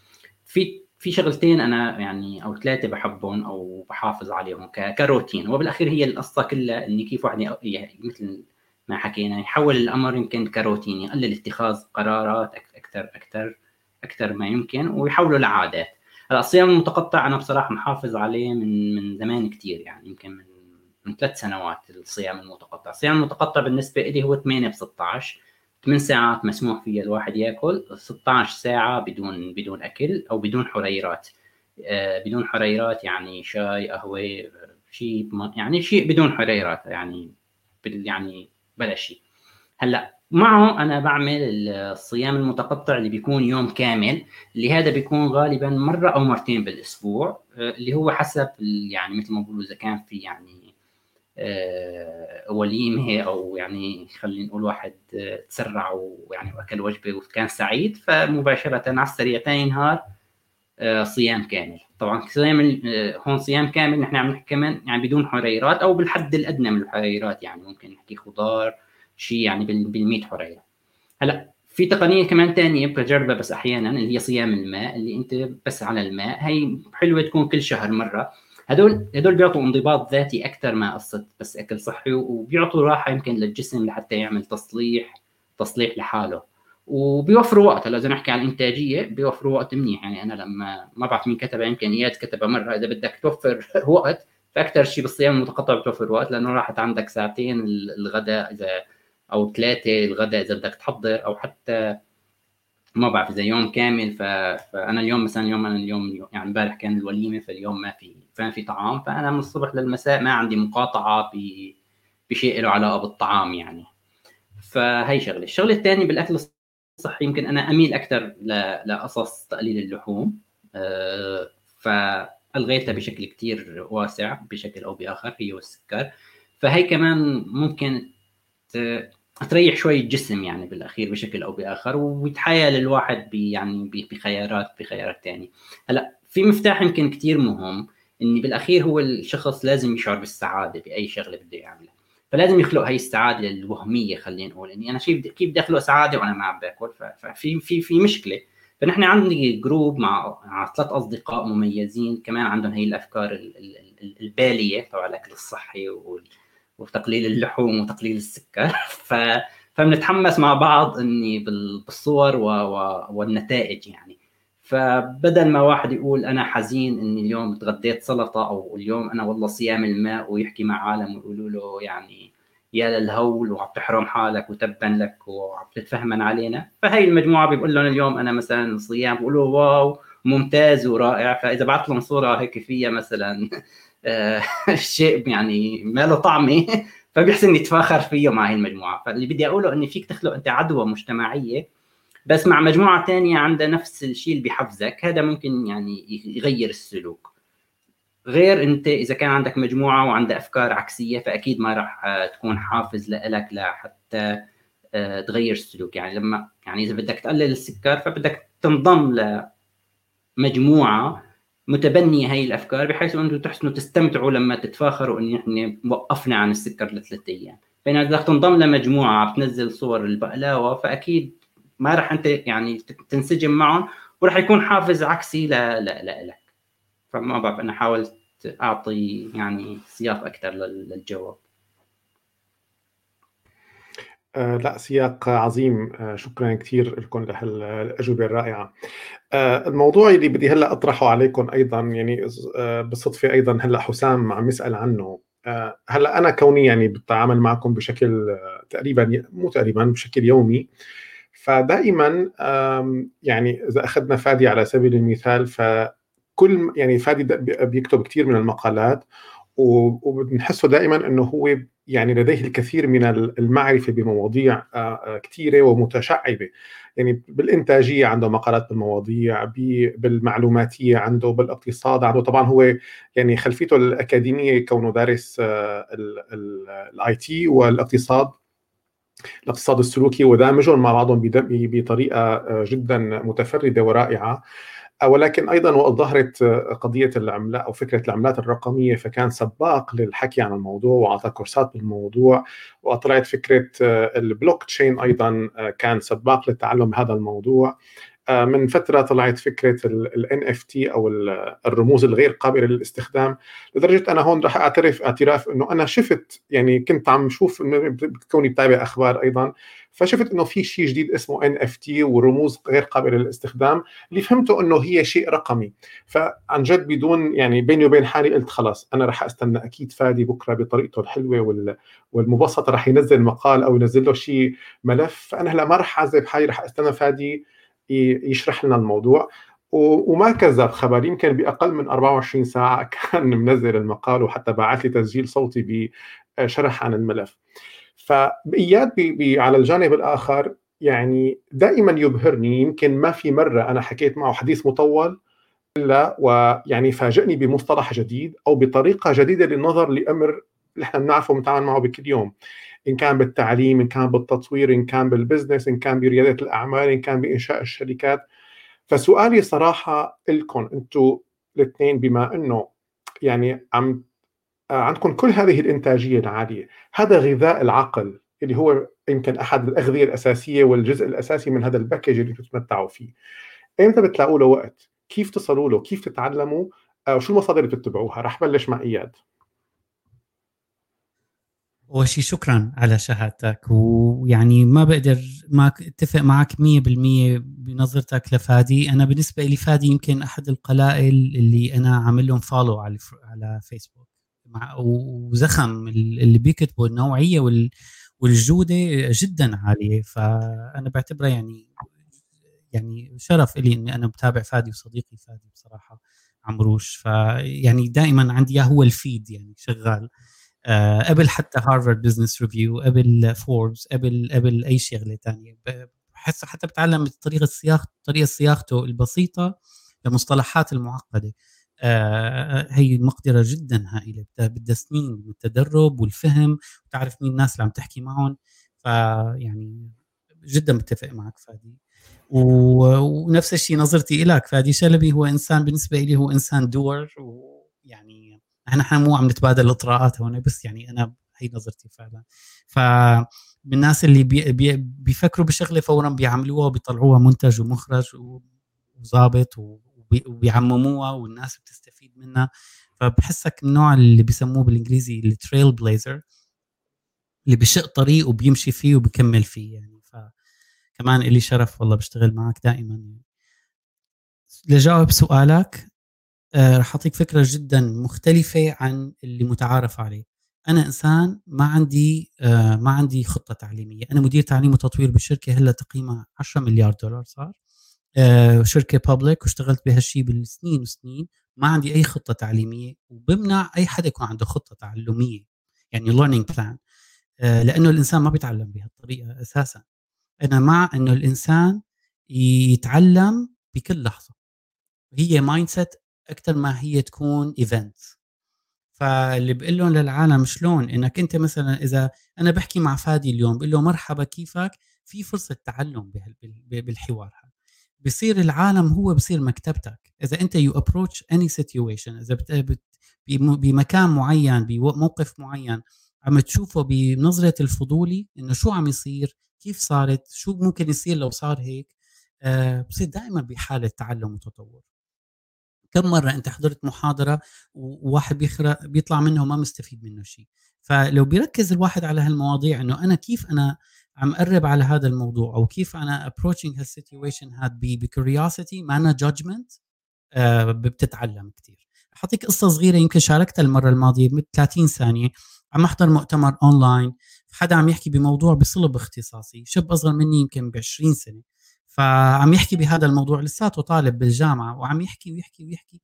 في في شغلتين أنا يعني أو ثلاثة بحبهم أو بحافظ عليهم كروتين. وبالأخير هي القصة كلها اني كيف واحد مثل ما حكينا يحول الأمر يمكن كروتين يقلل اتخاذ قرارات أكثر أكثر. أكثر ما يمكن ويحولوا لعادات. هلا الصيام المتقطع أنا بصراحة محافظ عليه من من زمان كثير يعني يمكن من من ثلاث سنوات الصيام المتقطع. الصيام المتقطع بالنسبة لي هو 8 ب 16 8 ساعات مسموح فيها الواحد يأكل 16 ساعة بدون بدون أكل أو بدون حريرات. آه بدون حريرات يعني شاي قهوة شيء يعني شيء بدون حريرات يعني يعني بلا شيء. هلا معه أنا بعمل الصيام المتقطع اللي بيكون يوم كامل اللي هذا بيكون غالبا مرة أو مرتين بالأسبوع آه، اللي هو حسب يعني مثل ما بقولوا إذا كان في يعني آه، وليمة أو يعني خلينا نقول واحد آه، تسرع ويعني وأكل وجبة وكان سعيد فمباشرة على السريع ثاني نهار صيام كامل. طبعا صيام هون صيام كامل نحن عم نحكي كمان يعني بدون حريرات أو بالحد الأدنى من الحريرات يعني ممكن نحكي خضار شيء يعني بال 100 حرية. هلا في تقنية كمان ثانية بجربها بس أحيانا اللي هي صيام الماء اللي أنت بس على الماء. هي حلوة تكون كل شهر مرة. هدول هدول بيعطوا انضباط ذاتي أكثر ما قصة بس أكل صحي وبيعطوا راحة يمكن للجسم لحتى يعمل تصليح تصليح لحاله. وبيوفروا وقت. هلا إذا نحكي عن الإنتاجية بيوفروا وقت منيح. يعني أنا لما ما بعرف مين كتبها يمكن إياد كتبها مرة. إذا بدك توفر وقت فأكثر شيء بالصيام المتقطع بتوفر وقت لأنه راحت عندك ساعتين الغداء إذا أو ثلاثة الغداء إذا بدك تحضر أو حتى ما بعرف إذا يوم كامل. ف... فأنا اليوم مثلا اليوم أنا اليوم يعني امبارح كان الوليمة فاليوم ما في فما في طعام. فأنا من الصبح للمساء ما عندي مقاطعة ب... بشيء له علاقة بالطعام يعني. فهي شغلة. الشغلة الثانية بالأكل الصحي يمكن أنا أميل أكثر ل... لقصص تقليل اللحوم. أه... فألغيتها بشكل كثير واسع بشكل أو بآخر هي والسكر. فهي كمان ممكن تريح شوي الجسم يعني بالأخير بشكل أو بآخر ويتحايل الواحد يعني بخيارات بخيارات ثانية هلأ في مفتاح يمكن كثير مهم إني بالأخير هو الشخص لازم يشعر بالسعادة بأي شغلة بده يعملها فلازم يخلق هاي السعادة الوهمية خلينا نقول إني أنا كيف كيف بدي أخلق سعادة وأنا ما عم باكل؟ ففي في في مشكلة. فنحن عندنا جروب مع مع ثلاث أصدقاء مميزين كمان عندهم هي الأفكار البالية تبع الأكل الصحي وتقليل اللحوم وتقليل السكر. ف فبنتحمس مع بعض إني بالصور و... و... والنتائج يعني. فبدل ما واحد يقول أنا حزين إني اليوم تغديت سلطة أو اليوم أنا والله صيام الماء ويحكي مع عالم ويقولوا له يعني يا للهول وعم تحرم حالك وتبا لك وعم تتفهمن علينا. فهي المجموعة بيقول لهم اليوم أنا مثلا صيام بيقولوا واو ممتاز ورائع. فإذا بعث لهم صورة هيك فيها مثلا شيء يعني ما له طعمه فبيحسن يتفاخر فيه مع هي المجموعة. فاللي بدي أقوله إني فيك تخلق أنت عدوى مجتمعية بس مع مجموعة ثانية عندها نفس الشيء اللي بيحفزك. هذا ممكن يعني يغير السلوك. غير أنت إذا كان عندك مجموعة وعندها أفكار عكسية فأكيد ما راح آه، تكون حافز لك لحتى آه، تغير السلوك. يعني لما يعني إذا بدك تقلل السكر فبدك تنضم لمجموعة متبنيه هي الأفكار بحيث أنتم تحسنوا تستمتعوا لما تتفاخروا ان إحنا وقفنا عن السكر لثلاث أيام. بينما إذا تنضم لمجموعة بتنزل صور البقلاوة فأكيد ما راح أنت يعني تنسجم معهم وراح يكون حافز عكسي لا لا لا لك. فما بعرف أنا حاولت أعطي يعني سياق أكثر للجواب. آه لا سياق عظيم. آه شكرا كثير لكم لهالاجوبه الرائعة. آه الموضوع اللي بدي هلأ أطرحه عليكم أيضا يعني بالصدفة أيضا هلأ حسام عم يسأل عنه. هلأ أنا كوني يعني بتعامل معكم بشكل تقريبا مو تقريبا بشكل يومي. فدائما يعني إذا أخذنا فادي على سبيل المثال فكل يعني فادي بيكتب كثير من المقالات وبنحسه دائما إنه هو يعني لديه الكثير من المعرفة بمواضيع كثيرة ومتشعبة. يعني بالإنتاجية عنده مقالات بالمواضيع بالمعلوماتية عنده بالاقتصاد عنده. طبعا هو يعني خلفيته الأكاديمية كونه دارس ال IT والاقتصاد الاقتصاد السلوكي ودامجهم مع بعضهم بطريقة آه، جدا متفردة ورائعة. آه، ولكن أيضا وقت ظهرت آه، قضية العملات أو فكرة العملات الرقمية فكان سباق للحكي عن الموضوع وأعطى كورسات بالموضوع وطلعت فكرة البلوك تشين أيضا كان سباق للتعلم بهذا الموضوع. آه، من فترة طلعت فكرة ال NFT أو الرموز الغير قابلة للاستخدام لدرجة أنا هون رح أعترف اعتراف إنه أنا شفت يعني كنت عم شوف كوني بتابع أخبار أيضا فشفت إنه في شيء جديد اسمه NFT ورموز غير قابلة للاستخدام اللي فهمته إنه هي شيء رقمي. فعن جد بدون يعني بيني وبين حالي قلت خلص أنا رح أستنى أكيد فادي بكرة بطريقته الحلوة والمبسطة رح ينزل مقال أو ينزل له شيء ملف فأنا هلأ ما رح أعذب حالي رح أستنى فادي يشرح لنا الموضوع. وما كذب خبر يمكن بأقل من 24 ساعة كان منزل المقال وحتى بعث لي تسجيل صوتي بشرح عن الملف. فاياد على الجانب الآخر يعني دائما يبهرني يمكن ما في مرة أنا حكيت معه حديث مطول إلا ويعني فاجئني بمصطلح جديد أو بطريقة جديدة للنظر لأمر إحنا بنعرفه ونتعامل معه بكل يوم. إن كان بالتعليم إن كان بالتطوير إن كان بال business إن كان بريادة الأعمال إن كان بإنشاء الشركات. فسؤالي صراحة لكم أنتم الاثنين بما إنه يعني عم عندكم كل هذه الإنتاجية العالية هذا غذاء العقل اللي هو يمكن أحد الأغذية الأساسية والجزء الأساسي من هذا ال package اللي بتتمتعوا فيه. إمتى بتلاقوا له وقت كيف تصلوا له؟ كيف تتعلموا؟ وشو المصادر اللي بتتبعوها؟ رح بلش مع إياد. اول شيء شكرا على شهادتك. ويعني ما بقدر ما اتفق معك 100% بنظرتك لفادي. أنا بالنسبة لي فادي يمكن أحد القلائل اللي أنا عامل لهم فولو على على فيسبوك مع وزخم اللي بيكتبوا النوعية والجودة جدا عالية. فأنا بعتبره يعني يعني شرف لي إني أنا بتابع فادي وصديقي فادي بصراحة عمروش. فيعني دائما عندي هو ال feed يعني شغال. قبل حتى Harvard Business Review قبل فوربس قبل قبل أي شغلة ثانية بحس حتى بتعلم طريقة صياغه طريقة صياغته البسيطة لمصطلحات المعقدة. آه هي مقدرة جدا هائلة. بدها سنين من التدرب والفهم وتعرف مين الناس اللي عم تحكي معهم. فيعني جدا متفق معك فادي. ونفس الشيء نظرتي لك فادي. شلبي هو إنسان بالنسبة لي هو إنسان دور ويعني إحنا مو عم نتبادل الإطراءات هون بس يعني أنا هي نظرتي فعلا. ف من الناس اللي بي بي بيفكروا بشغلة فورا بيعملوها وبيطلعوها منتج ومخرج وظابط وبيعمموها والناس بتستفيد منها. فبحسك النوع اللي بيسموه بالإنجليزي ال trailblazer اللي بشق طريق وبيمشي فيه وبكمل فيه يعني. فكمان إلي شرف والله بشتغل معك دائما يعني. لجاوب سؤالك رح أعطيك فكرة جدا مختلفة عن اللي متعارف عليه. أنا إنسان ما عندي آه ما عندي خطة تعليمية. أنا مدير تعليم وتطوير بشركه هلأ تقييمها 10 مليار دولار صار. آه شركة بابليك واشتغلت بهالشيء بالسنين وسنين. ما عندي أي خطة تعليمية وبمنع أي حدا يكون عنده خطة تعلمية يعني learning plan آه لأنه الإنسان ما بيتعلم بهالطريقة أساسا. أنا مع إنه الإنسان يتعلم بكل لحظة. هي mindset أكثر ما هي تكون event فاللي بقول لهم للعالم شلون؟ إنك أنت مثلا إذا أنا بحكي مع فادي اليوم بقول له مرحبا كيفك؟ في فرصة تعلم بالحوار هذا. بصير العالم هو بصير مكتبتك. إذا أنت you approach any situation إذا بت... بمكان معين بموقف معين عم تشوفه بنظرة الفضولي إنه شو عم يصير؟ كيف صارت؟ شو ممكن يصير لو صار هيك؟ آه بصير دائما بحالة تعلم وتطور. كم مرة أنت حضرت محاضرة وواحد بيخرق بيطلع منه وما مستفيد منه شيء. فلو بيركز الواحد على هالمواضيع أنه أنا كيف أنا عم قرب على هذا الموضوع أو كيف أنا approaching هال situation هاد أنا judgment آه بتتعلم كثير أعطيك قصة صغيرة يمكن شاركتها المرة الماضية 30 ثانية. عم أحضر مؤتمر أونلاين حدا عم يحكي بموضوع بصلب اختصاصي. شاب أصغر مني يمكن ب 20 سنة. فعم يحكي بهذا الموضوع لساته طالب بالجامعة وعم يحكي ويحكي ويحكي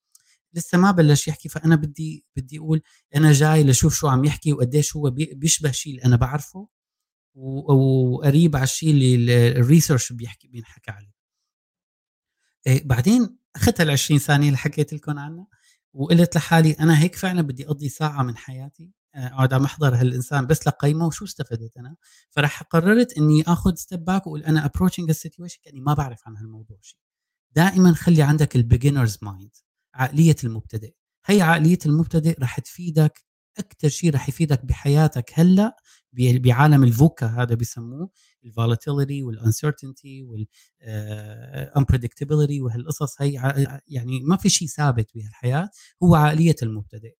لسه ما بلش يحكي. فأنا بدي بدي أقول أنا جاي لشوف شو عم يحكي وقديش هو بيشبه شيء اللي أنا بعرفه وقريب على الشيء اللي ال research بيحكي بينحكى عليه. إيه بعدين أخذت ال 20 ثانية اللي حكيت لكم عنها وقلت لحالي أنا هيك فعلا بدي أقضي ساعة من حياتي اقعد عم أحضر هالإنسان. بس لقيمة وشو استفدت أنا؟ فراح قررت إني آخذ step back وأقول أنا approaching ال situation كأني ما بعرف عن هالموضوع شيء دائما خلي عندك ال beginner's mind عقلية المبتدئ. هي عقلية المبتدئ راح تفيدك أكثر شيء راح يفيدك بحياتك هلأ بعالم ال VUCA هذا بيسموه ال volatility وال uncertainty وال unpredictability وهالقصص. هي يعني ما في شيء ثابت بهالحياة هو عقلية المبتدئ.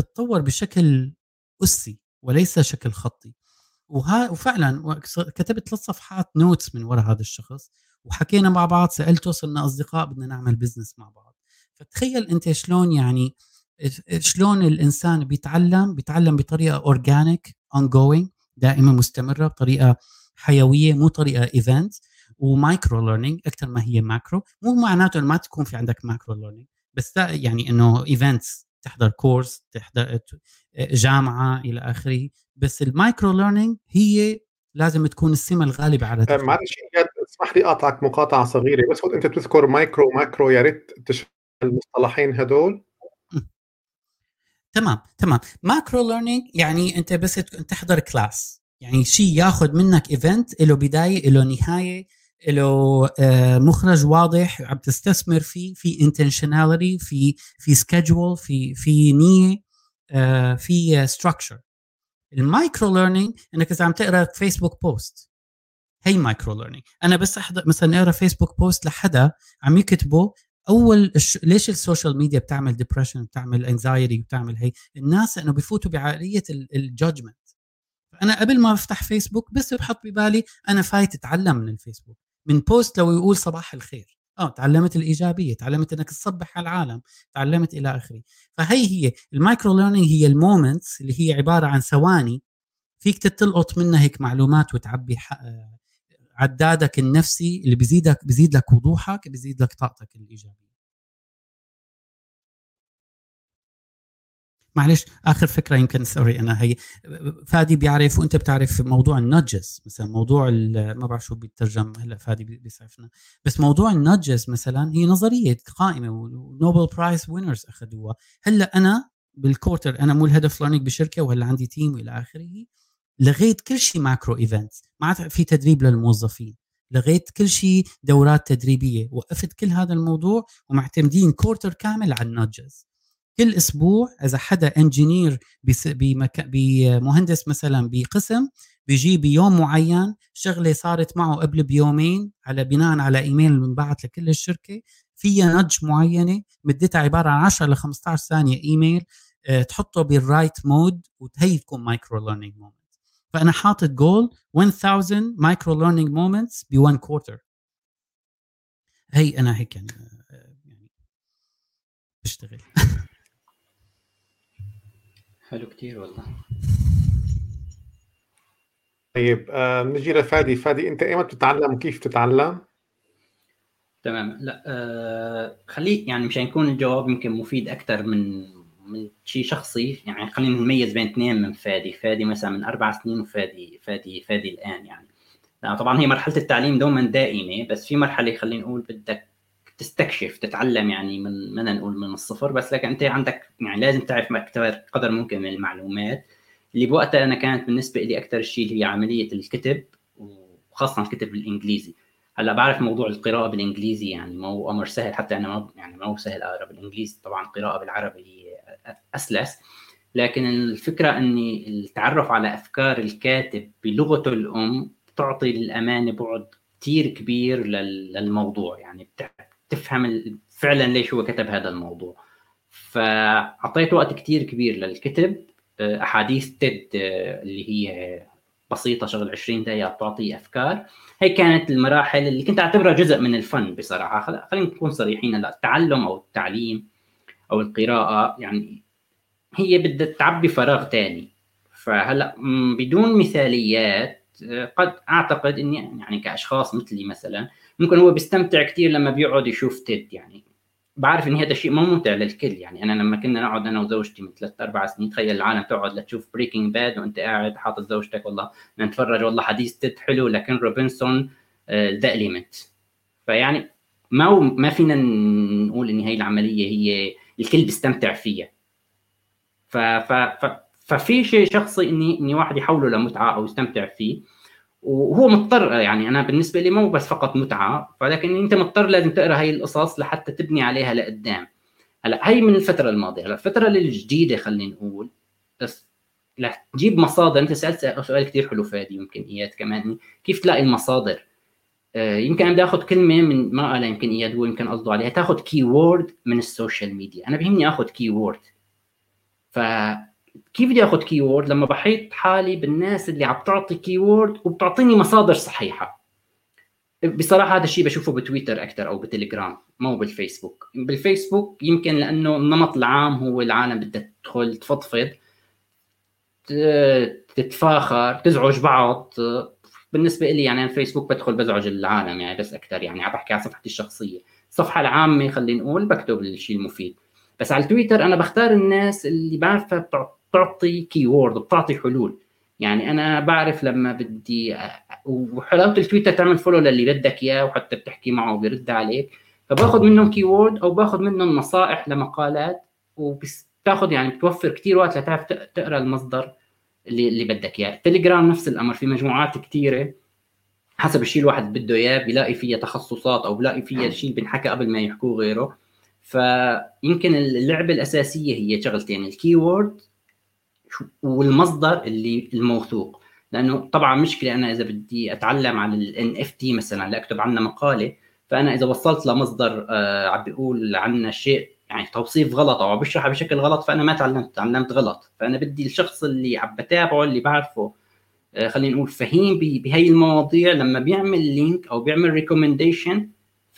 تتطور بشكل اسي وليس شكل خطي. وها وفعلا كتبت ثلاث صفحات notes من وراء هذا الشخص وحكينا مع بعض سألته صرنا أصدقاء بدنا نعمل business مع بعض. فتخيل أنت شلون يعني شلون الإنسان بيتعلم بيتعلم بطريقة organic on دائما مستمرة بطريقة حيوية مو طريقة event و micro learning أكثر ما هي macro مو معناته ما تكون في عندك macro learning بس يعني إنه events تحضر course تحضر جامعة إلى آخره. بس ال micro learning هي لازم تكون السمة الغالبة على معلش اسمح لي اقاطعك مقاطعة صغيرة. بس أنت بتذكر micro macro يا ريت تشرح المصطلحين هدول. تمام تمام. macro learning يعني أنت بس تحضر class يعني شيء ياخذ منك event له بداية له نهاية. له آه، مخرج واضح عم تستثمر فيه في intentionality في في schedule في في نية آه، في structure ال micro learning إنك إذا عم تقرأ Facebook post هي micro learning أنا بس أحضر مثلا أقرأ Facebook post لحدا عم يكتبه أول ليش ال social media بتعمل depression بتعمل anxiety بتعمل هي الناس إنه بفوتوا بعقلية ال judgment أنا قبل ما افتح فيسبوك بس بحط ببالي أنا فايت أتعلم من الفيسبوك. من post لو يقول صباح الخير. آه تعلمت الإيجابية تعلمت إنك تصبح على العالم تعلمت إلى آخره. فهي هي ال micro learning هي ال moments اللي هي عبارة عن ثواني فيك تلقط منها هيك معلومات وتعبي عدادك النفسي اللي بيزيدك بيزيد لك وضوحك بيزيد لك طاقتك الإيجابية. معلش آخر فكرة يمكن sorry أنا هي فادي بيعرف وأنت بتعرف موضوع ال nudges مثلا موضوع ما بعرف شو بيترجم هلا فادي بيسعفنا بس موضوع ال nudges مثلا هي نظرية قائمة و Nobel Prize winners أخذوها. هلا أنا بال quarter أنا مو ال head of learning بشركة وهلا عندي team وإلى آخره لغيت كل شيء macro event ما عاد في تدريب للموظفين. لغيت كل شيء دورات تدريبية. وقفت كل هذا الموضوع ومعتمدين quarter كامل على ال nudges كل أسبوع إذا حدا engineer بمهندس مثلا بقسم بيجي بيوم معين شغلة صارت معه قبل بيومين على بناء على إيميل منبعث لكل الشركة فيها نج معينة مدتها عبارة عن 10 ل 15 ثانية إيميل أه تحطه بال right mode وهي تكون micro learning moment فأنا حاطط جول 1000 micro learning moments ب 1 quarter هي أنا هيك يعني آه، يعني بشتغل. حلو كتير والله. طيب آه نجي لفادي. فادي أنت ايمتى بتتعلم؟ وكيف تتعلم؟ تمام. لا آه خليه يعني مشان يكون الجواب يمكن مفيد أكثر من من شيء شخصي يعني خلينا نميز بين اثنين من فادي. فادي مثلا من أربع سنين وفادي فادي فادي الآن يعني. طبعا هي مرحلة التعليم دوما دائمة بس في مرحلة خلينا نقول بدك تستكشف تتعلم يعني من ما نقول من الصفر بس لكن أنت عندك يعني لازم تعرف أكثر قدر ممكن من المعلومات. اللي بوقتها أنا كانت بالنسبة لي أكثر شيء هي عملية الكتب وخاصة الكتب بالإنجليزي. هلأ بعرف موضوع القراءة بالإنجليزي يعني ما هو أمر سهل حتى أنا ما يعني ما هو سهل أقرأ بالإنجليزي. طبعا القراءة بالعربي هي اسلس لكن الفكرة إني التعرف على أفكار الكاتب بلغته الأم تعطي للأمانة بعد كثير كبير للموضوع. يعني تفهم فعلا ليش هو كتب هذا الموضوع. فأعطيت وقت كثير كبير للكتب آه، أحاديث تيد آه، اللي هي بسيطة شغل 20 دقيقة بتعطي أفكار. هي كانت المراحل اللي كنت أعتبرها جزء من الفن بصراحة. خلينا نكون صريحين هلا التعلم أو التعليم أو القراءة يعني هي بدها تعبي فراغ ثاني فهلأ بدون مثاليات آه، قد أعتقد إني يعني كأشخاص مثلي مثلا ممكن هو بيستمتع كثير لما بيقعد يشوف تيد يعني. بعرف إن هذا الشيء ممتع للكل يعني. أنا لما كنا نقعد أنا وزوجتي من ثلاث أربع سنين تخيل العالم تقعد لتشوف بريكنج باد وأنت قاعد حاطط زوجتك والله نتفرج والله حديث تيد حلو لكن روبنسون ذا اليمنت فيعني ما ما فينا نقول إن هي العملية هي الكل بيستمتع فيها. ف ف ف ففي شيء شخصي اني إني واحد يحوله لمتعة أو يستمتع فيه. وهو مضطر يعني أنا بالنسبة لي مو بس فقط متعة ولكن أنت مضطر لازم تقرأ هاي القصص لحتى تبني عليها لقدام. هلا هي من الفترة الماضية. هلا الفترة الجديدة خلينا نقول بس لا تجيب مصادر. أنت سألت سؤال كثير حلو فادي يمكن إياد كمان. كيف تلاقي المصادر؟ آه، يمكن أنا بدي آخذ كلمة من ما قالها يمكن إياد هو يمكن قصده عليها. تاخذ keyword من ال social media. أنا بيهمني آخذ keyword ف كيف بدي آخذ keyword لما بحيط حالي بالناس اللي عم تعطي keyword وبتعطيني مصادر صحيحة. بصراحة هذا الشيء بشوفه بتويتر أكثر أو بتليجرام مو بالفيسبوك. بالفيسبوك يمكن لأنه النمط العام هو العالم بدها تدخل تفضفض تتفاخر تزعج بعض. بالنسبة لي يعني الفيسبوك بدخل بزعج العالم يعني بس أكثر يعني عم بحكي على صفحتي الشخصية. الصفحة العامة خلينا نقول بكتب الشيء المفيد. بس على التويتر أنا بختار الناس اللي بعرفها بتعطي keyword بتعطي حلول. يعني أنا بعرف لما بدي وحلاوة التويتر تعمل follow للي بدك إياه وحتى بتحكي معه وبيرد عليك. فباخذ منهم keyword أو باخذ منهم نصائح لمقالات وبتاخذ يعني بتوفر كثير وقت لتعرف تقرأ المصدر اللي اللي بدك إياه. التليجرام نفس الأمر في مجموعات كثيره حسب الشيء الواحد بده إياه بيلاقي فيها تخصصات أو بيلاقي فيها شيء بنحكى قبل ما يحكوه غيره. فيمكن اللعبة الأساسية هي شغلتين ال keyword والمصدر اللي الموثوق. لأنه طبعا مشكلة أنا إذا بدي أتعلم عن ال NFT مثلا لاكتب عنها مقالة فأنا إذا وصلت لمصدر آه عم بيقول عنا شيء يعني توصيف غلط أو عم بشرحها بشكل غلط فأنا ما تعلمت تعلمت غلط. فأنا بدي الشخص اللي عم بتابعه اللي بعرفه آه خلينا نقول فهيم بهي المواضيع لما بيعمل link أو بيعمل recommendation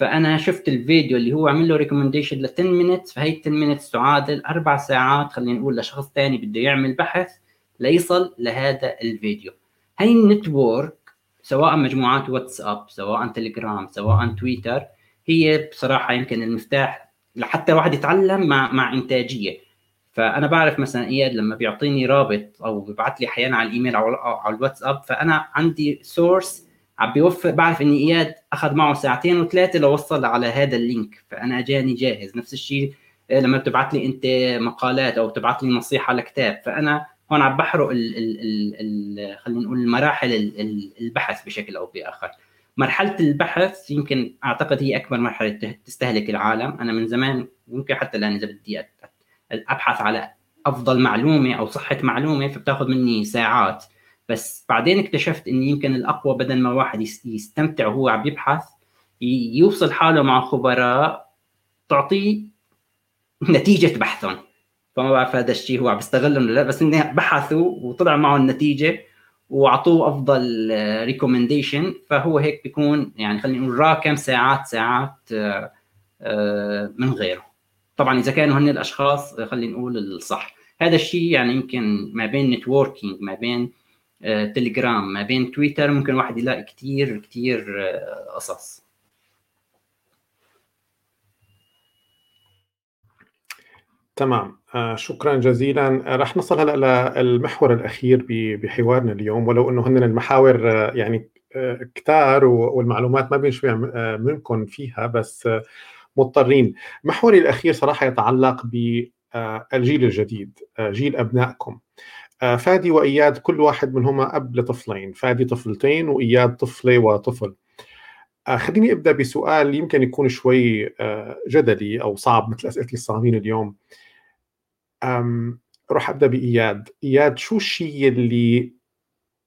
فأنا شفت الفيديو اللي هو عمل له recommendation ل 10 minutes فهي 10 minutes تعادل أربع ساعات خلينا نقول لشخص ثاني بده يعمل بحث ليصل لهذا الفيديو. هي ال network سواء مجموعات واتساب سواء تليجرام سواء تويتر هي بصراحة يمكن المفتاح لحتى الواحد يتعلم مع مع إنتاجية. فأنا بعرف مثلا إياد لما بيعطيني رابط أو بيبعث لي أحيانا على الإيميل أو على الواتساب فأنا عندي source عم بيوفر بعرف اني إياد أخذ معه ساعتين وثلاثة لوصل على هذا ال link فأنا اجاني جاهز. نفس الشيء آه، لما بتبعت لي أنت مقالات أو بتبعت لي نصيحة لكتاب فأنا هون عم بحرق خلينا نقول مراحل البحث بشكل أو بآخر. مرحلة البحث يمكن أعتقد هي أكبر مرحلة تستهلك العالم. أنا من زمان ممكن حتى الآن إذا بدي أبحث على أفضل معلومة أو صحة معلومة فبتأخذ مني ساعات. بس بعدين اكتشفت إن يمكن الأقوى بدل ما واحد يستمتع وهو عم يبحث يوصل حاله مع خبراء تعطيه نتيجة بحثهم. فما بعرف هذا الشيء هو عم بيستغلهم ولا لا بس انه بحثوا وطلع معه النتيجه وأعطوه أفضل recommendation فهو هيك بيكون يعني خلينا نقول راكم ساعات ساعات آه، آه، من غيره. طبعا إذا كانوا هن الأشخاص خلينا نقول الصح. هذا الشيء يعني يمكن ما بين networking ما بين تليجرام. آه، ما بين تويتر ممكن واحد يلاقي كثير كثير قصص. تمام. آه شكرا جزيلا. آه رح نصل هلأ للمحور الأخير بحوارنا اليوم. ولو إنه هن المحاور آه يعني آه كتار والمعلومات ما بنشبع آه منكم فيها بس آه مضطرين. محوري الأخير صراحة يتعلق بالجيل آه، الجديد آه، جيل أبنائكم. فادي وإياد كل واحد منهما أب لطفلين فادي طفلتين وإياد طفلة وطفل. خليني أبدأ بسؤال يمكن يكون شوي جدلي أو صعب مثل أسئلة الصامين اليوم. راح أبدأ بإياد. إياد شو الشيء اللي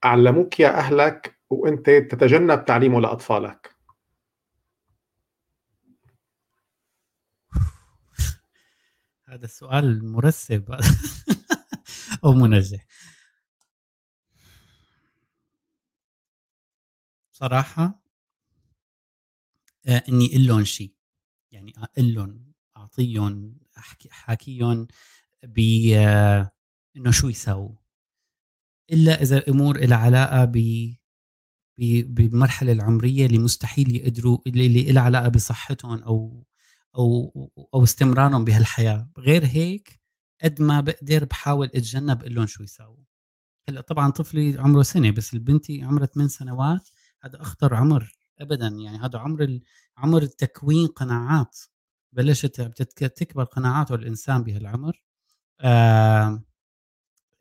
علموك يا أهلك وأنت تتجنب تعليمه لأطفالك؟ هذا السؤال مرسب. أو منزه. صراحة آه، إني أقول لهم شيء. يعني أقول لهم أعطيهم أحكي أحاكيهم ب إنه شو يساووا. إلا إذا امور لها علاقة ب بالمرحله العمرية اللي مستحيل يقدروا اللي لها علاقة بصحتهم أو أو أو استمرارهم بهالحياة. غير هيك قد ما بقدر بحاول اتجنب أقول لهم شو يساووا. هلأ طبعا طفلي عمره سنة بس البنتي عمرها 8 سنوات هذا أخطر عمر ابدا. يعني هذا عمر. عمر تكوين قناعات. بلشت تكبر قناعاته الإنسان بهالعمر. آه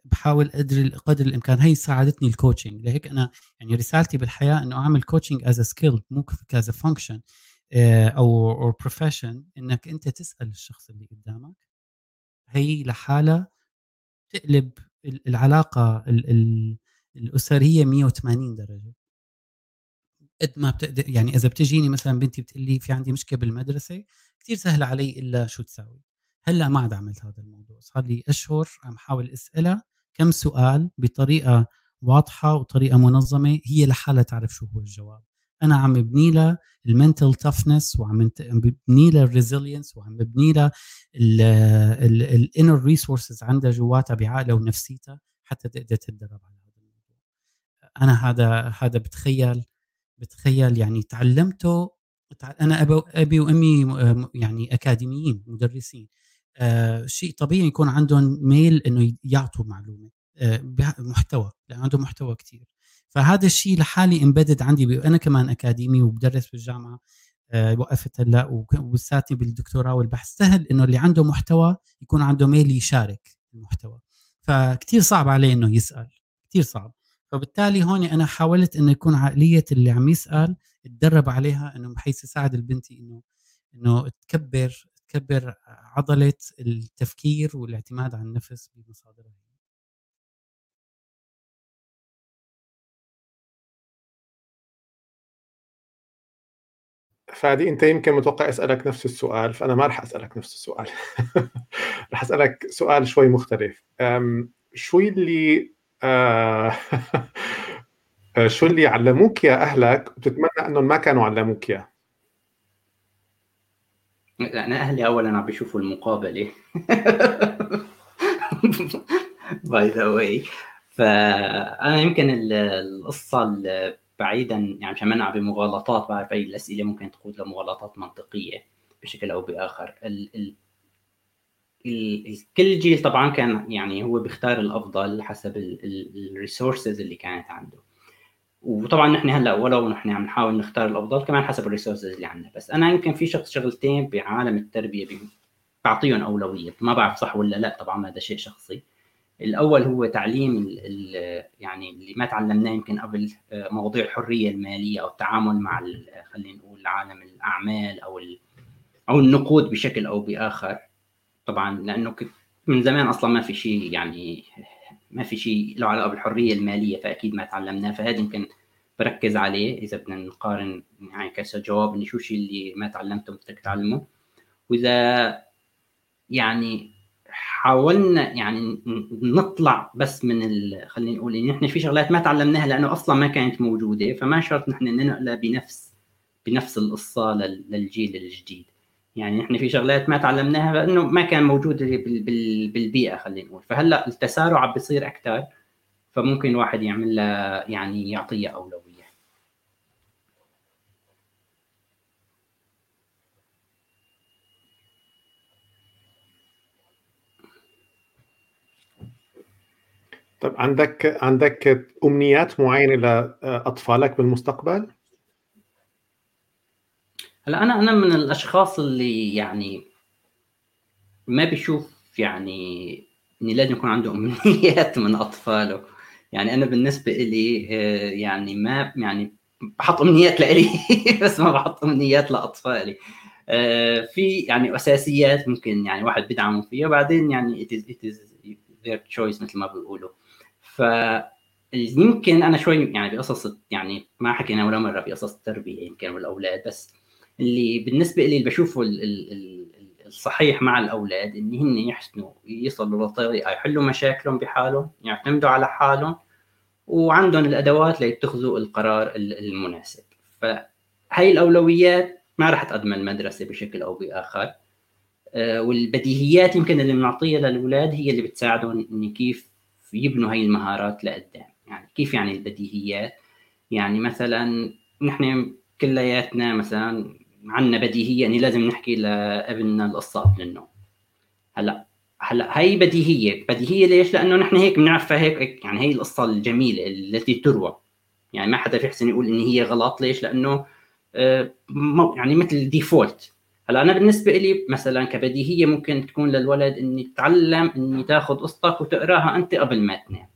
بحاول قدر قدر الإمكان. هي ساعدتني ال coaching لهيك أنا يعني رسالتي بالحياة إنه أعمل coaching as skill مو ك as function أو أو profession إنك أنت تسأل الشخص اللي قدامك هي لحالها تقلب العلاقة الأسرية 180 درجة. قد ما بتقدر يعني إذا بتجيني مثلا بنتي بتقول لي في عندي مشكلة بالمدرسة كثير سهله علي إلا شو تساوي. هلأ ما عاد عملت هذا الموضوع صار لي أشهر عم حاول أسألها كم سؤال بطريقة واضحة وطريقة منظمة هي لحالها تعرف شو هو الجواب. أنا عم ببني لها ال mental toughness وعم ببني لها ال resilience وعم ببني لها ال inner resources عندها جواتها بعقلها ونفسيتها حتى تقدر تتدرب على هذا الموضوع. أنا هذا هذا بتخيل بتخيل يعني تعلمته أنا أبي وأمي يعني أكاديميين مدرسين. آه شيء طبيعي يكون عندهم ميل إنه يعطوا معلومة آه محتوى لأن عندهم محتوى كثير فهذا الشيء لحالي embedded عندي أنا كمان اكاديمي وبدرس بالجامعة آه وقفت هلأ ولساتني بالدكتوراه والبحث. سهل إنه اللي عنده محتوى يكون عنده ميل يشارك المحتوى. فكتير صعب عليه إنه يسأل كتير صعب. فبالتالي هون أنا حاولت إنه يكون عقلية اللي عم يسأل اتدرب عليها إنه بحيث يساعد البنتي إنه إنه تكبر تكبر عضلة التفكير والاعتماد على النفس بمصادرها. فادي أنت يمكن متوقع اسالك نفس السؤال فأنا ما راح أسألك نفس السؤال. راح أسألك سؤال شوي مختلف. شو اللي آه، شو اللي علموك يا أهلك وبتتمنى إنهم ما كانوا علموك اياه أنا أهلي اولا عم بيشوفوا المقابلة. by the way فأنا يمكن القصة بعيدا يعني مشان ما نلعب بمغالطات بعرف أي الاسئله ممكن تقود لمغالطات منطقية بشكل أو بآخر. كل جيل طبعا كان يعني هو بيختار الأفضل حسب ال resources اللي كانت عنده. وطبعا نحن هلأ ولو نحن عم نحاول نختار الأفضل كمان حسب ال resources اللي عندنا. بس أنا يمكن في شخص شغلتين بعالم التربية بعطيهم أولوية. ما بعرف صح ولا لأ طبعا هذا شيء شخصي. الأول هو تعليم ال ال يعني اللي ما تعلمناه يمكن قبل مواضيع الحرية المالية أو التعامل مع خلينا نقول عالم الأعمال أو أو النقود بشكل أو بآخر. طبعا لأنه من زمان أصلا ما في شيء يعني ما في شيء له علاقة بالحرية المالية فأكيد ما تعلمناه. فهذا يمكن بركز عليه إذا بدنا نقارن يعني كجواب شو الشيء اللي ما تعلمته بدك تعلمه. وإذا يعني حاولنا يعني نطلع بس من خلينا نقول إن إحنا في شغلات ما تعلمناها لأنه أصلا ما كانت موجودة فما شرط نحن ننقلها بنفس بنفس القصة للجيل الجديد. يعني إحنا في شغلات ما تعلمناها لأنه ما كان موجود بالبيئة خلينا نقول. فهلأ التسارع بيصير أكثر فممكن واحد يعمل يعني يعطيها أولوية. طب عندك عندك أمنيات معينة لأطفالك بالمستقبل؟ هلا أنا أنا من الأشخاص اللي يعني ما بيشوف يعني إني لازم يكون عنده أمنيات من أطفاله. يعني أنا بالنسبة لي آه، يعني ما يعني بحط أمنيات لإلي بس ما بحط أمنيات لأطفالي. آه، في يعني أساسيات ممكن يعني واحد بدعمه فيها وبعدين يعني it is, it is their choice مثل ما بيقولوا. ف يمكن أنا شوي يعني بقصص يعني ما حكينا ولا مرة بقصص التربية يمكن والأولاد بس اللي بالنسبة لي اللي بشوفه الصحيح مع الأولاد ان هن يحسنوا يصلوا لطريقه يحلوا مشاكلهم بحالهم يعتمدوا على حالهم وعندهم الأدوات ليتخذوا القرار المناسب. فهي الأولويات ما راح تقدمها المدرسة بشكل أو بآخر. آه، والبديهيات يمكن اللي بنعطيها للأولاد هي اللي بتساعدهم ان كيف يبنوا هاي المهارات لقدام. يعني كيف يعني البديهيات؟ يعني مثلا نحن كلياتنا مثلا عندنا بديهية اني لازم نحكي لابننا القصة قبل النوم هلأ هلأ هي بديهية. بديهية ليش؟ لأنه نحن هيك بنعرفها هيك يعني هي القصة الجميلة التي تروى. يعني ما حدا يحسن يقول إن هي غلط. ليش؟ لأنه آه، يعني مثل ديفولت هلا أنا بالنسبة لي مثلا كبديهية ممكن تكون للولد إني تتعلم إني تاخذ قصتك وتقراها أنت قبل ما تنام.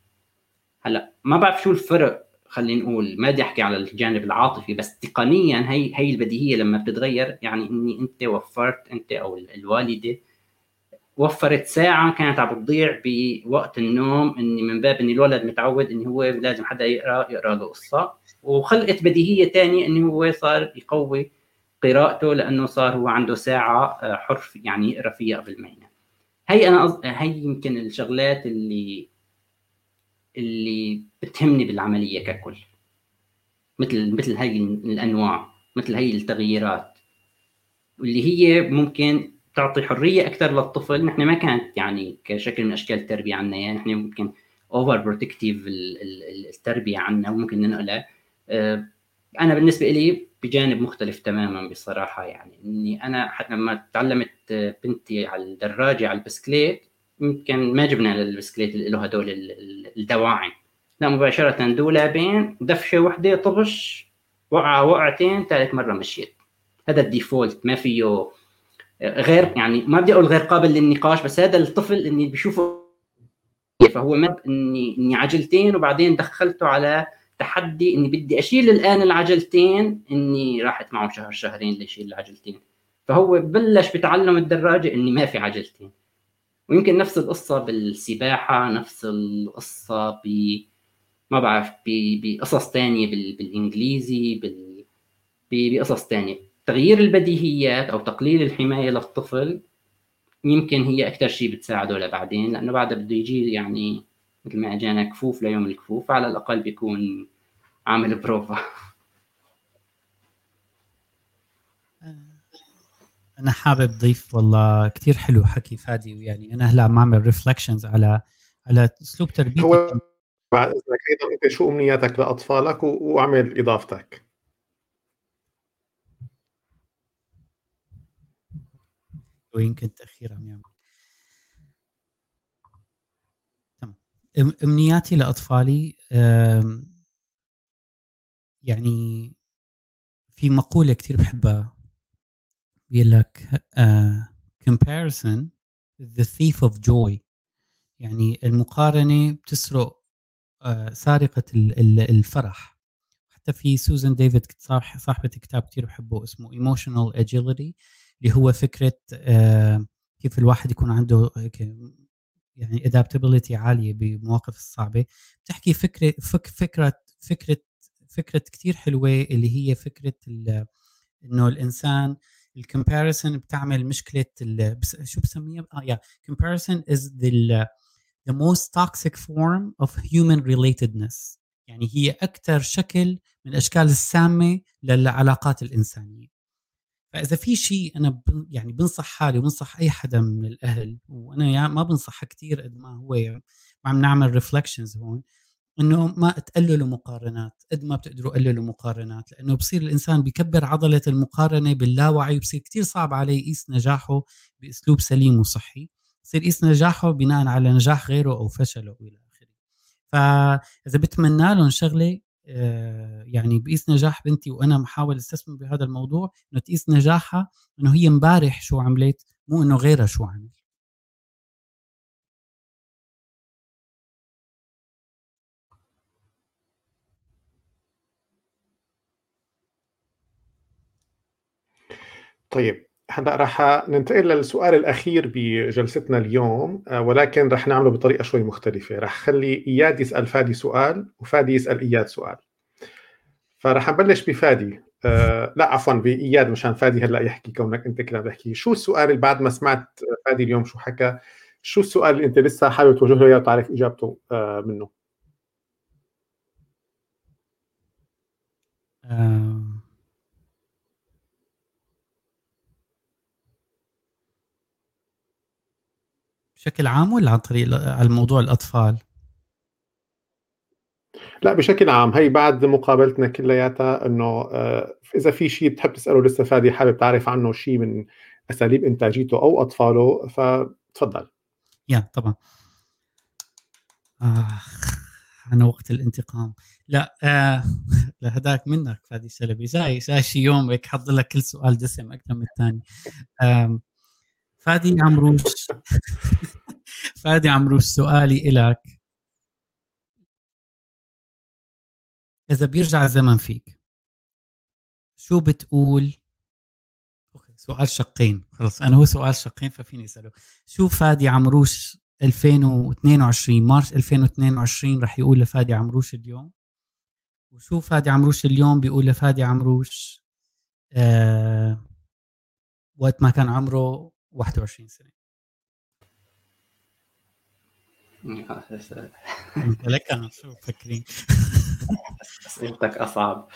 هلا ما بعرف شو الفرق خلينا نقول ما بدي أحكي على الجانب العاطفي بس تقنيا هي هي البديهية لما بتتغير يعني إني أنت وفرت أنت أو الوالدة وفرت ساعة كانت عم بتضيع بوقت النوم إني من باب ان الولد متعود انه هو لازم حدا يقرأ يقرأ له قصة. وخلقت بديهية ثانية إنه هو صار يقوي قراءته لأنه صار هو عنده ساعة آه، حر يعني يقرا فيها قبل ما ينام هي أنا هي يمكن الشغلات اللي اللي بتهمني بالعملية ككل. مثل مثل هي الأنواع مثل هي التغييرات. واللي هي ممكن تعطي حرية أكثر للطفل. نحن ما كانت يعني كشكل من أشكال التربية عنا يعني نحن ممكن over protective التربية عنا وممكن ننقلها. آه، أنا بالنسبة لي بجانب مختلف تماما بصراحة يعني. إني أنا لما تعلمت بنتي على الدراجة على البسكليت يمكن ما جبنا للبسكليت اللي له هدول الدواعم لا مباشرة دولابين دفشة وحدة طبش وقعة وقعتين ثالث مرة مشيت. هذا ال default ما فيه غير يعني ما بدي أقول غير قابل للنقاش بس هذا الطفل إني بشوفه فهو ما اني إني عجلتين وبعدين دخلته على تحدي إني بدي أشيل الآن العجلتين إني راحت معه شهر شهرين ليشيل العجلتين. فهو بلش بتعلم الدراجة إني ما في عجلتين. ويمكن نفس القصة بالسباحة نفس القصة ب ما بعرف بقصص تانية بالإنجليزي بقصص تانية. تغيير البديهيات أو تقليل الحماية للطفل يمكن هي أكثر شيء بتساعده لبعدين لأنه بعدها بده يجي يعني مثل ما اجانا كفوف ليوم الكفوف على الأقل بيكون عامل بروفا أنا حابب ضيف والله كثير حلو حكي فادي ويعني أنا هلأ عم أعمل reflections على على أسلوب تربيتي. هو بعد إذنك أيضا أنت شو أمنياتك لأطفالك وأعمل إضافتك؟ ويمكن تاخير عم يعمل تمام أمنياتي لأطفالي يعني في مقولة كثير بحبها بيقول لك uh, comparison is the thief of joy. يعني المقارنة بتسرق آه، سارقة الفرح. حتى في سوزان ديفيد صاحبة كتاب كثير بحبه اسمه Emotional Agility اللي هو فكرة آه، كيف الواحد يكون عنده هيك يعني adaptability عالية بمواقف الصعبة. بتحكي فكرة فك فكرة فكرة فكرة كثير حلوة اللي هي فكرة إنه الإنسان ال comparison بتعمل مشكلة شو بسميها؟ آه يا comparison is the the most toxic form of human relatedness. يعني هي أكثر شكل من الأشكال السامة للعلاقات الإنسانية. فإذا في شيء أنا يعني بنصح حالي وبنصح أي حدا من الأهل وأنا يعني ما بنصحها كثير قد ما هو ما عم نعمل ريفلكشنز هون إنه ما تقللوا مقارنات قد ما بتقدروا قللوا مقارنات لأنه بصير الإنسان بكبر عضلة المقارنة باللاوعي وبصير كثير صعب عليه يقيس نجاحه بأسلوب سليم وصحي بصير يقيس نجاحه بناء على نجاح غيره أو فشله إلى آخره. فإذا بتمنى لهم شغلة يعني بقيس نجاح بنتي وأنا محاول أستثمر بهذا الموضوع إنه تقيس نجاحها إنه هي امبارح شو عملت مو إنه غيرها شو عمل. طيب هلا راح ننتقل للسؤال الأخير بجلستنا اليوم آه، ولكن راح نعمله بطريقة شوي مختلفة. راح خلي إياد يسأل فادي سؤال وفادي يسأل إياد سؤال. فراح نبلش بفادي. آه لا عفوا بإياد مشان فادي هلأ يحكي كونك أنت كده بحكي شو السؤال اللي بعد ما سمعت فادي اليوم شو حكى؟ شو السؤال اللي أنت لسه حابب توجه له إياه وتعرف إجابته آه منه؟ آه بشكل عام ولا عن طريق على موضوع الأطفال؟ لا بشكل عام. هي بعد مقابلتنا كلياتها إنه آه، إذا في شيء بتحب تسأله لسه فادي حابب تعرف عنه شيء من أساليب إنتاجيته أو أطفاله فتفضل. يا طبعا. آه أنا وقت الانتقام. لا آه هداك منك فادي شلبي جاي جاي شي يوم هيك حضر لك كل سؤال دسم أكثر من الثاني. آه فادي عمروش فادي عمروش سؤالي إلك. إذا بيرجع الزمن فيك شو بتقول؟ سؤال شقين خلص. أنا هو سؤال شقين ففيني أسأله. شو فادي عمروش 2022 مارس 2022 رح يقول لفادي عمروش اليوم؟ وشو فادي عمروش اليوم بيقول لفادي عمروش آه وقت ما كان عمره 21 سنة. لك أنا شو مفكرين؟ أسئلتك أصعب.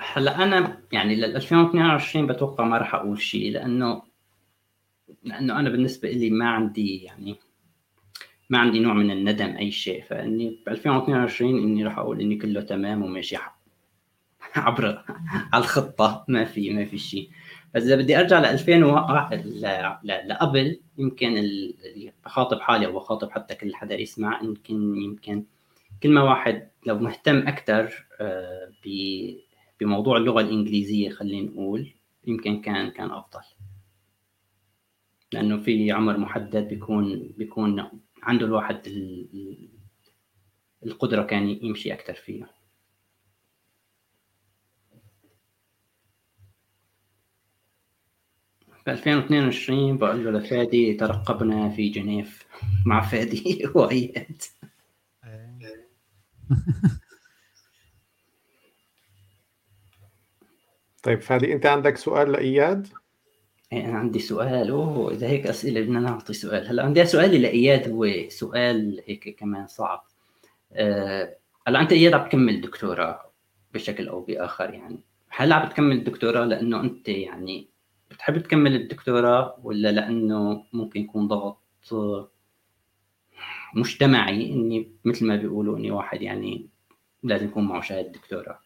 هلأ أنا يعني لل 2022 بتوقع ما راح أقول شيء لأنه لأنه أنا بالنسبة لي ما عندي يعني ما عندي نوع من الندم أي شيء فإني ب 2022 إني راح أقول إني كله تمام وماشي عبر على الخطة ما في ما في شيء. بس إذا بدي أرجع ل 2000 لقبل يمكن بخاطب حالي أو بخاطب حتى كل حدا يسمع يمكن يمكن كل ما واحد لو مهتم أكثر آه، بموضوع اللغة الإنجليزية خلينا نقول يمكن كان كان أفضل. لأنه في عمر محدد بيكون بيكون عنده الواحد القدرة كان يمشي أكثر فيها في 2022 بقول له لفادي ترقبنا في جنيف مع فادي واياد طيب فادي أنت عندك سؤال لإياد؟ إيه، أنا عندي سؤال. أوه إذا هيك أسئلة بدنا نعطي سؤال. هلأ عندي سؤالي لإياد هو سؤال هيك كمان صعب. أه هلأ أنت إياد عم تكمل دكتوراه بشكل أو بآخر يعني. هل عم تكمل دكتوراه لأنه أنت يعني بتحب تكمل الدكتوراه ولا لأنه ممكن يكون ضغط مجتمعي إني مثل ما بيقولوا إني واحد يعني لازم يكون معه شهادة دكتوراه؟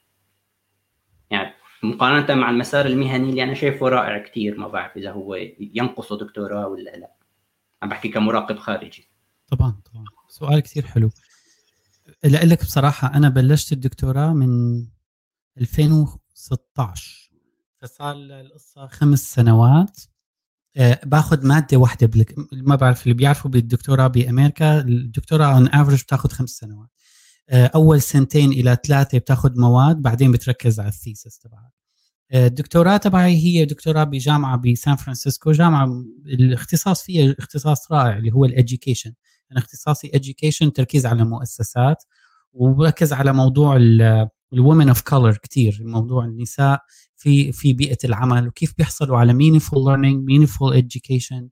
يعني مقارنة مع المسار المهني اللي أنا شايفه رائع كثير ما بعرف إذا هو ينقصه دكتوراه ولا لا. عم بحكي كمراقب خارجي. طبعا طبعا. سؤال كثير حلو. لك بصراحة أنا بلشت الدكتوراه من 2016 فصار القصة خمس سنوات. آه، باخذ مادة واحدة بلك... ما بعرف اللي بيعرفوا بالدكتوراه بأمريكا. الدكتوراه on average بتاخذ خمس سنوات. آه، أول سنتين إلى ثلاثة بتاخذ مواد بعدين بتركز على ال thesis تبعك آه، الدكتوراه تبعي هي دكتوراه بجامعة بسان فرانسيسكو. جامعة الاختصاص فيها اختصاص رائع اللي هو ال education أنا اختصاصي education تركيز على مؤسسات وبركز على موضوع ال women of color كثير موضوع النساء في في بيئة العمل وكيف بيحصلوا على meaningful learning meaningful education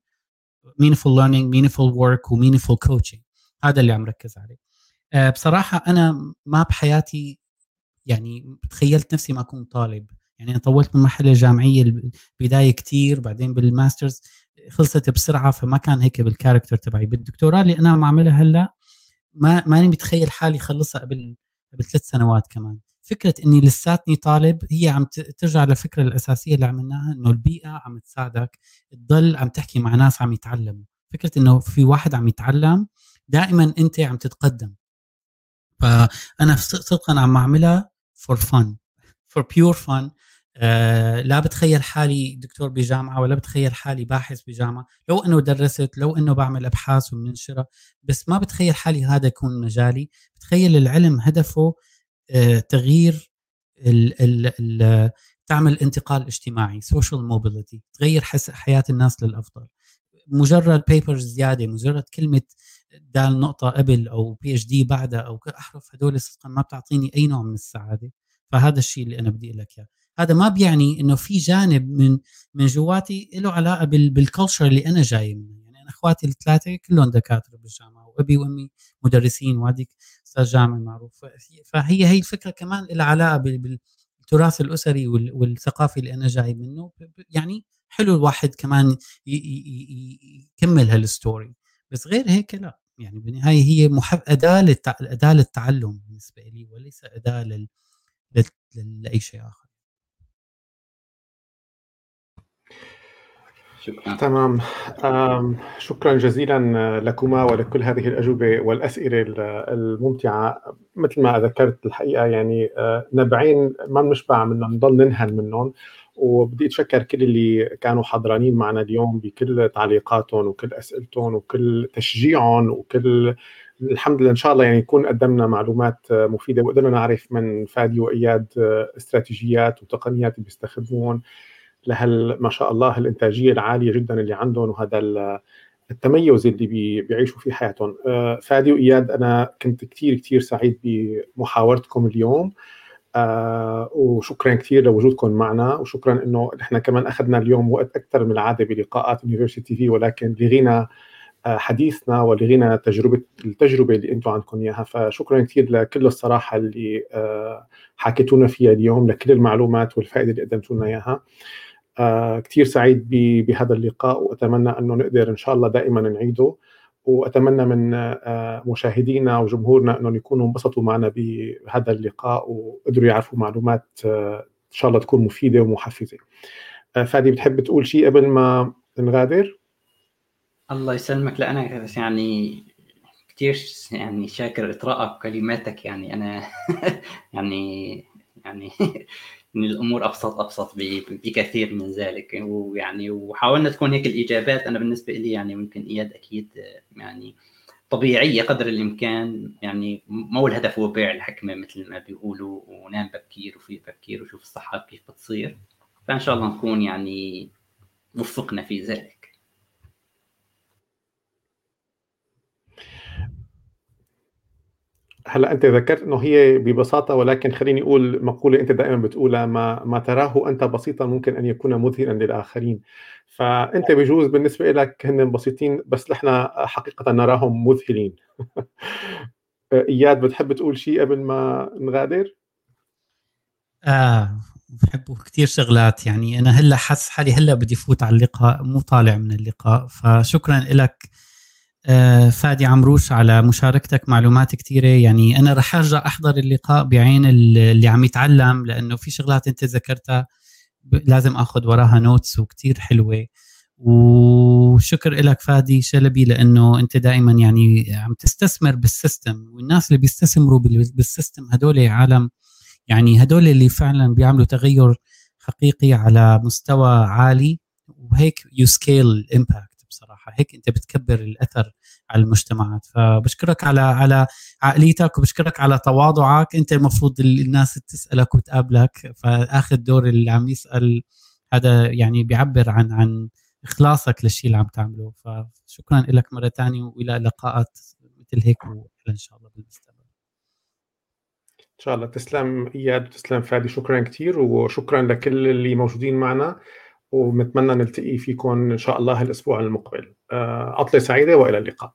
meaningful learning meaningful work و meaningful coaching. هذا اللي عم ركز عليه. آه، بصراحة أنا ما بحياتي يعني تخيلت نفسي ما أكون طالب. يعني أنا طولت من المرحله الجامعيه البدايه كثير بعدين بال masters خلصت بسرعة فما كان هيك بال character تبعي. بالدكتوراه اللي أنا عم أعملها هلأ ما ماني متخيل حالي خلصها قبل قبل ثلاث سنوات كمان. فكرة إني لساتني طالب هي عم ترجع للفكره الأساسية اللي عملناها إنه البيئة عم تساعدك تضل عم تحكي مع ناس عم يتعلموا. فكرة إنه في واحد عم يتعلم دائما أنت عم تتقدم. فأنا صدقا عم أعملها for fun for pure fun آه لا بتخيل حالي دكتور بجامعة ولا بتخيل حالي باحث بجامعة. لو إنه درست لو إنه بعمل أبحاث وبننشرها بس ما بتخيل حالي هذا يكون مجالي. بتخيل العلم هدفه آه تغيير ال ال ال تعمل انتقال اجتماعي social mobility تغير حياة الناس للأفضل. مجرد بيبرز زيادة مجرد كلمة دال نقطة قبل أو PhD بعدها أو أحرف هدول صدقا ما بتعطيني أي نوع من السعادة. فهذا الشيء اللي أنا بدي أقول لك إياه. هذا ما بيعني إنه في جانب من من جواتي له علاقة بالكلتشر اللي أنا جاي منه. يعني أنا أخواتي الثلاثة كلهم دكاترة بالجامعة وأبي وأمي مدرسين وهذيك أستاذ جامعي معروف. فهي هي الفكرة كمان لها علاقة بالتراث الأسري والثقافي اللي أنا جاي منه. يعني حلو الواحد كمان يكمل هالستوري. بس غير هيك لا. يعني بالنهاية هي محب أداة أداة للتعلم بالنسبة لي وليس أداة لل... لأي شيء آخر. شكرا. تمام. شكرا جزيلا لكما ولكل هذه الأجوبة والأسئلة الممتعة. مثل ما ذكرت الحقيقة يعني نبعين ما بنشبع منهم نضل ننهل منهم. وبدي أتشكر كل اللي كانوا حضرانين معنا اليوم بكل تعليقاتهم وكل أسئلتهم وكل تشجيعهم وكل الحمد لله إن شاء الله يعني يكون قدمنا معلومات مفيدة وقدرنا نعرف من فادي وإياد استراتيجيات وتقنيات بيستخدمون. لهال ما شاء الله الإنتاجية العالية جدا اللي عندهم وهذا التميز اللي بيعيشوا في حياتهم. آه، فادي وإياد أنا كنت كثير كثير سعيد بمحاورتكم اليوم. آه وشكرا كثير لوجودكم معنا وشكرا إنه نحن كمان أخذنا اليوم وقت أكثر من العادة بلقاءات يونيفرسيتي في ولكن لغينا آه حديثنا ولغينا تجربه التجربة اللي أنتم عندكم إياها. فشكرا كثير لكل الصراحة اللي آه حكيتونا فيها اليوم لكل المعلومات والفائدة اللي قدمتوا لنا إياها. كثير سعيد بهذا اللقاء وأتمنى أنه نقدر إن شاء الله دائما نعيده وأتمنى من آه مشاهدينا وجمهورنا أنهم يكونوا انبسطوا معنا بهذا اللقاء وقدروا يعرفوا معلومات آه إن شاء الله تكون مفيدة ومحفزة. آه، فادي بتحب تقول شيء قبل ما نغادر؟ الله يسلمك لا أنا بس يعني كثير يعني شاكر اطراءك وكلماتك يعني أنا يعني يعني إن الأمور أبسط أبسط بكثير من ذلك. ويعني وحاولنا تكون هيك الإجابات أنا بالنسبة لي يعني ممكن إياد أكيد يعني طبيعية قدر الإمكان. يعني مو الهدف هو بيع الحكمة مثل ما بيقولوا ونام بكير وفي بكير وشوف الصحة كيف بتصير. فإن شاء الله نكون يعني وفقنا في ذلك. هلا انت ذكرت انه هي ببساطة ولكن خليني أقول مقولة انت دائما بتقولها ما ما تراه أنت بسيطا ممكن أن يكون مذهلا للآخرين. فأنت بجوز بالنسبة لك هن بسيطين بس نحن حقيقة نراهم مذهلين. إياد بتحب تقول شيء قبل ما نغادر؟ آه بحب كثير شغلات. يعني أنا هلأ حاسس حالي هلأ بدي فوت على اللقاء مو طالع من اللقاء. فشكرا لك فادي عمروش على مشاركتك معلومات كثيرة. يعني أنا رح أرجع أحضر اللقاء بعين اللي عم يتعلم لأنه في شغلات أنت ذكرتها لازم أخذ وراها notes وكثير حلوة. وشكر لك فادي شلبي لأنه أنت دائما يعني عم تستثمر بال system والناس اللي بيستثمروا بال system هدول عالم. يعني هدول اللي فعلا بيعملوا تغير حقيقي على مستوى عالي وهيك you scale ال impact بصراحه هيك أنت بتكبر الأثر على المجتمعات. فبشكرك على على عقليتك وبشكرك على تواضعك. أنت المفروض الناس تسألك وتقابلك. فاخذ دور اللي عم يسأل هذا يعني بيعبر عن عن إخلاصك للشيء اللي عم تعمله. فشكرا لك مرة ثانية وإلى لقاءات مثل هيك إن شاء الله بالمستقبل. إن شاء الله. تسلم إياد وتسلم فادي. شكرا كثير وشكرا لكل اللي موجودين معنا. ونتمنى نلتقي فيكم إن شاء الله الأسبوع المقبل. عطلة سعيدة وإلى اللقاء.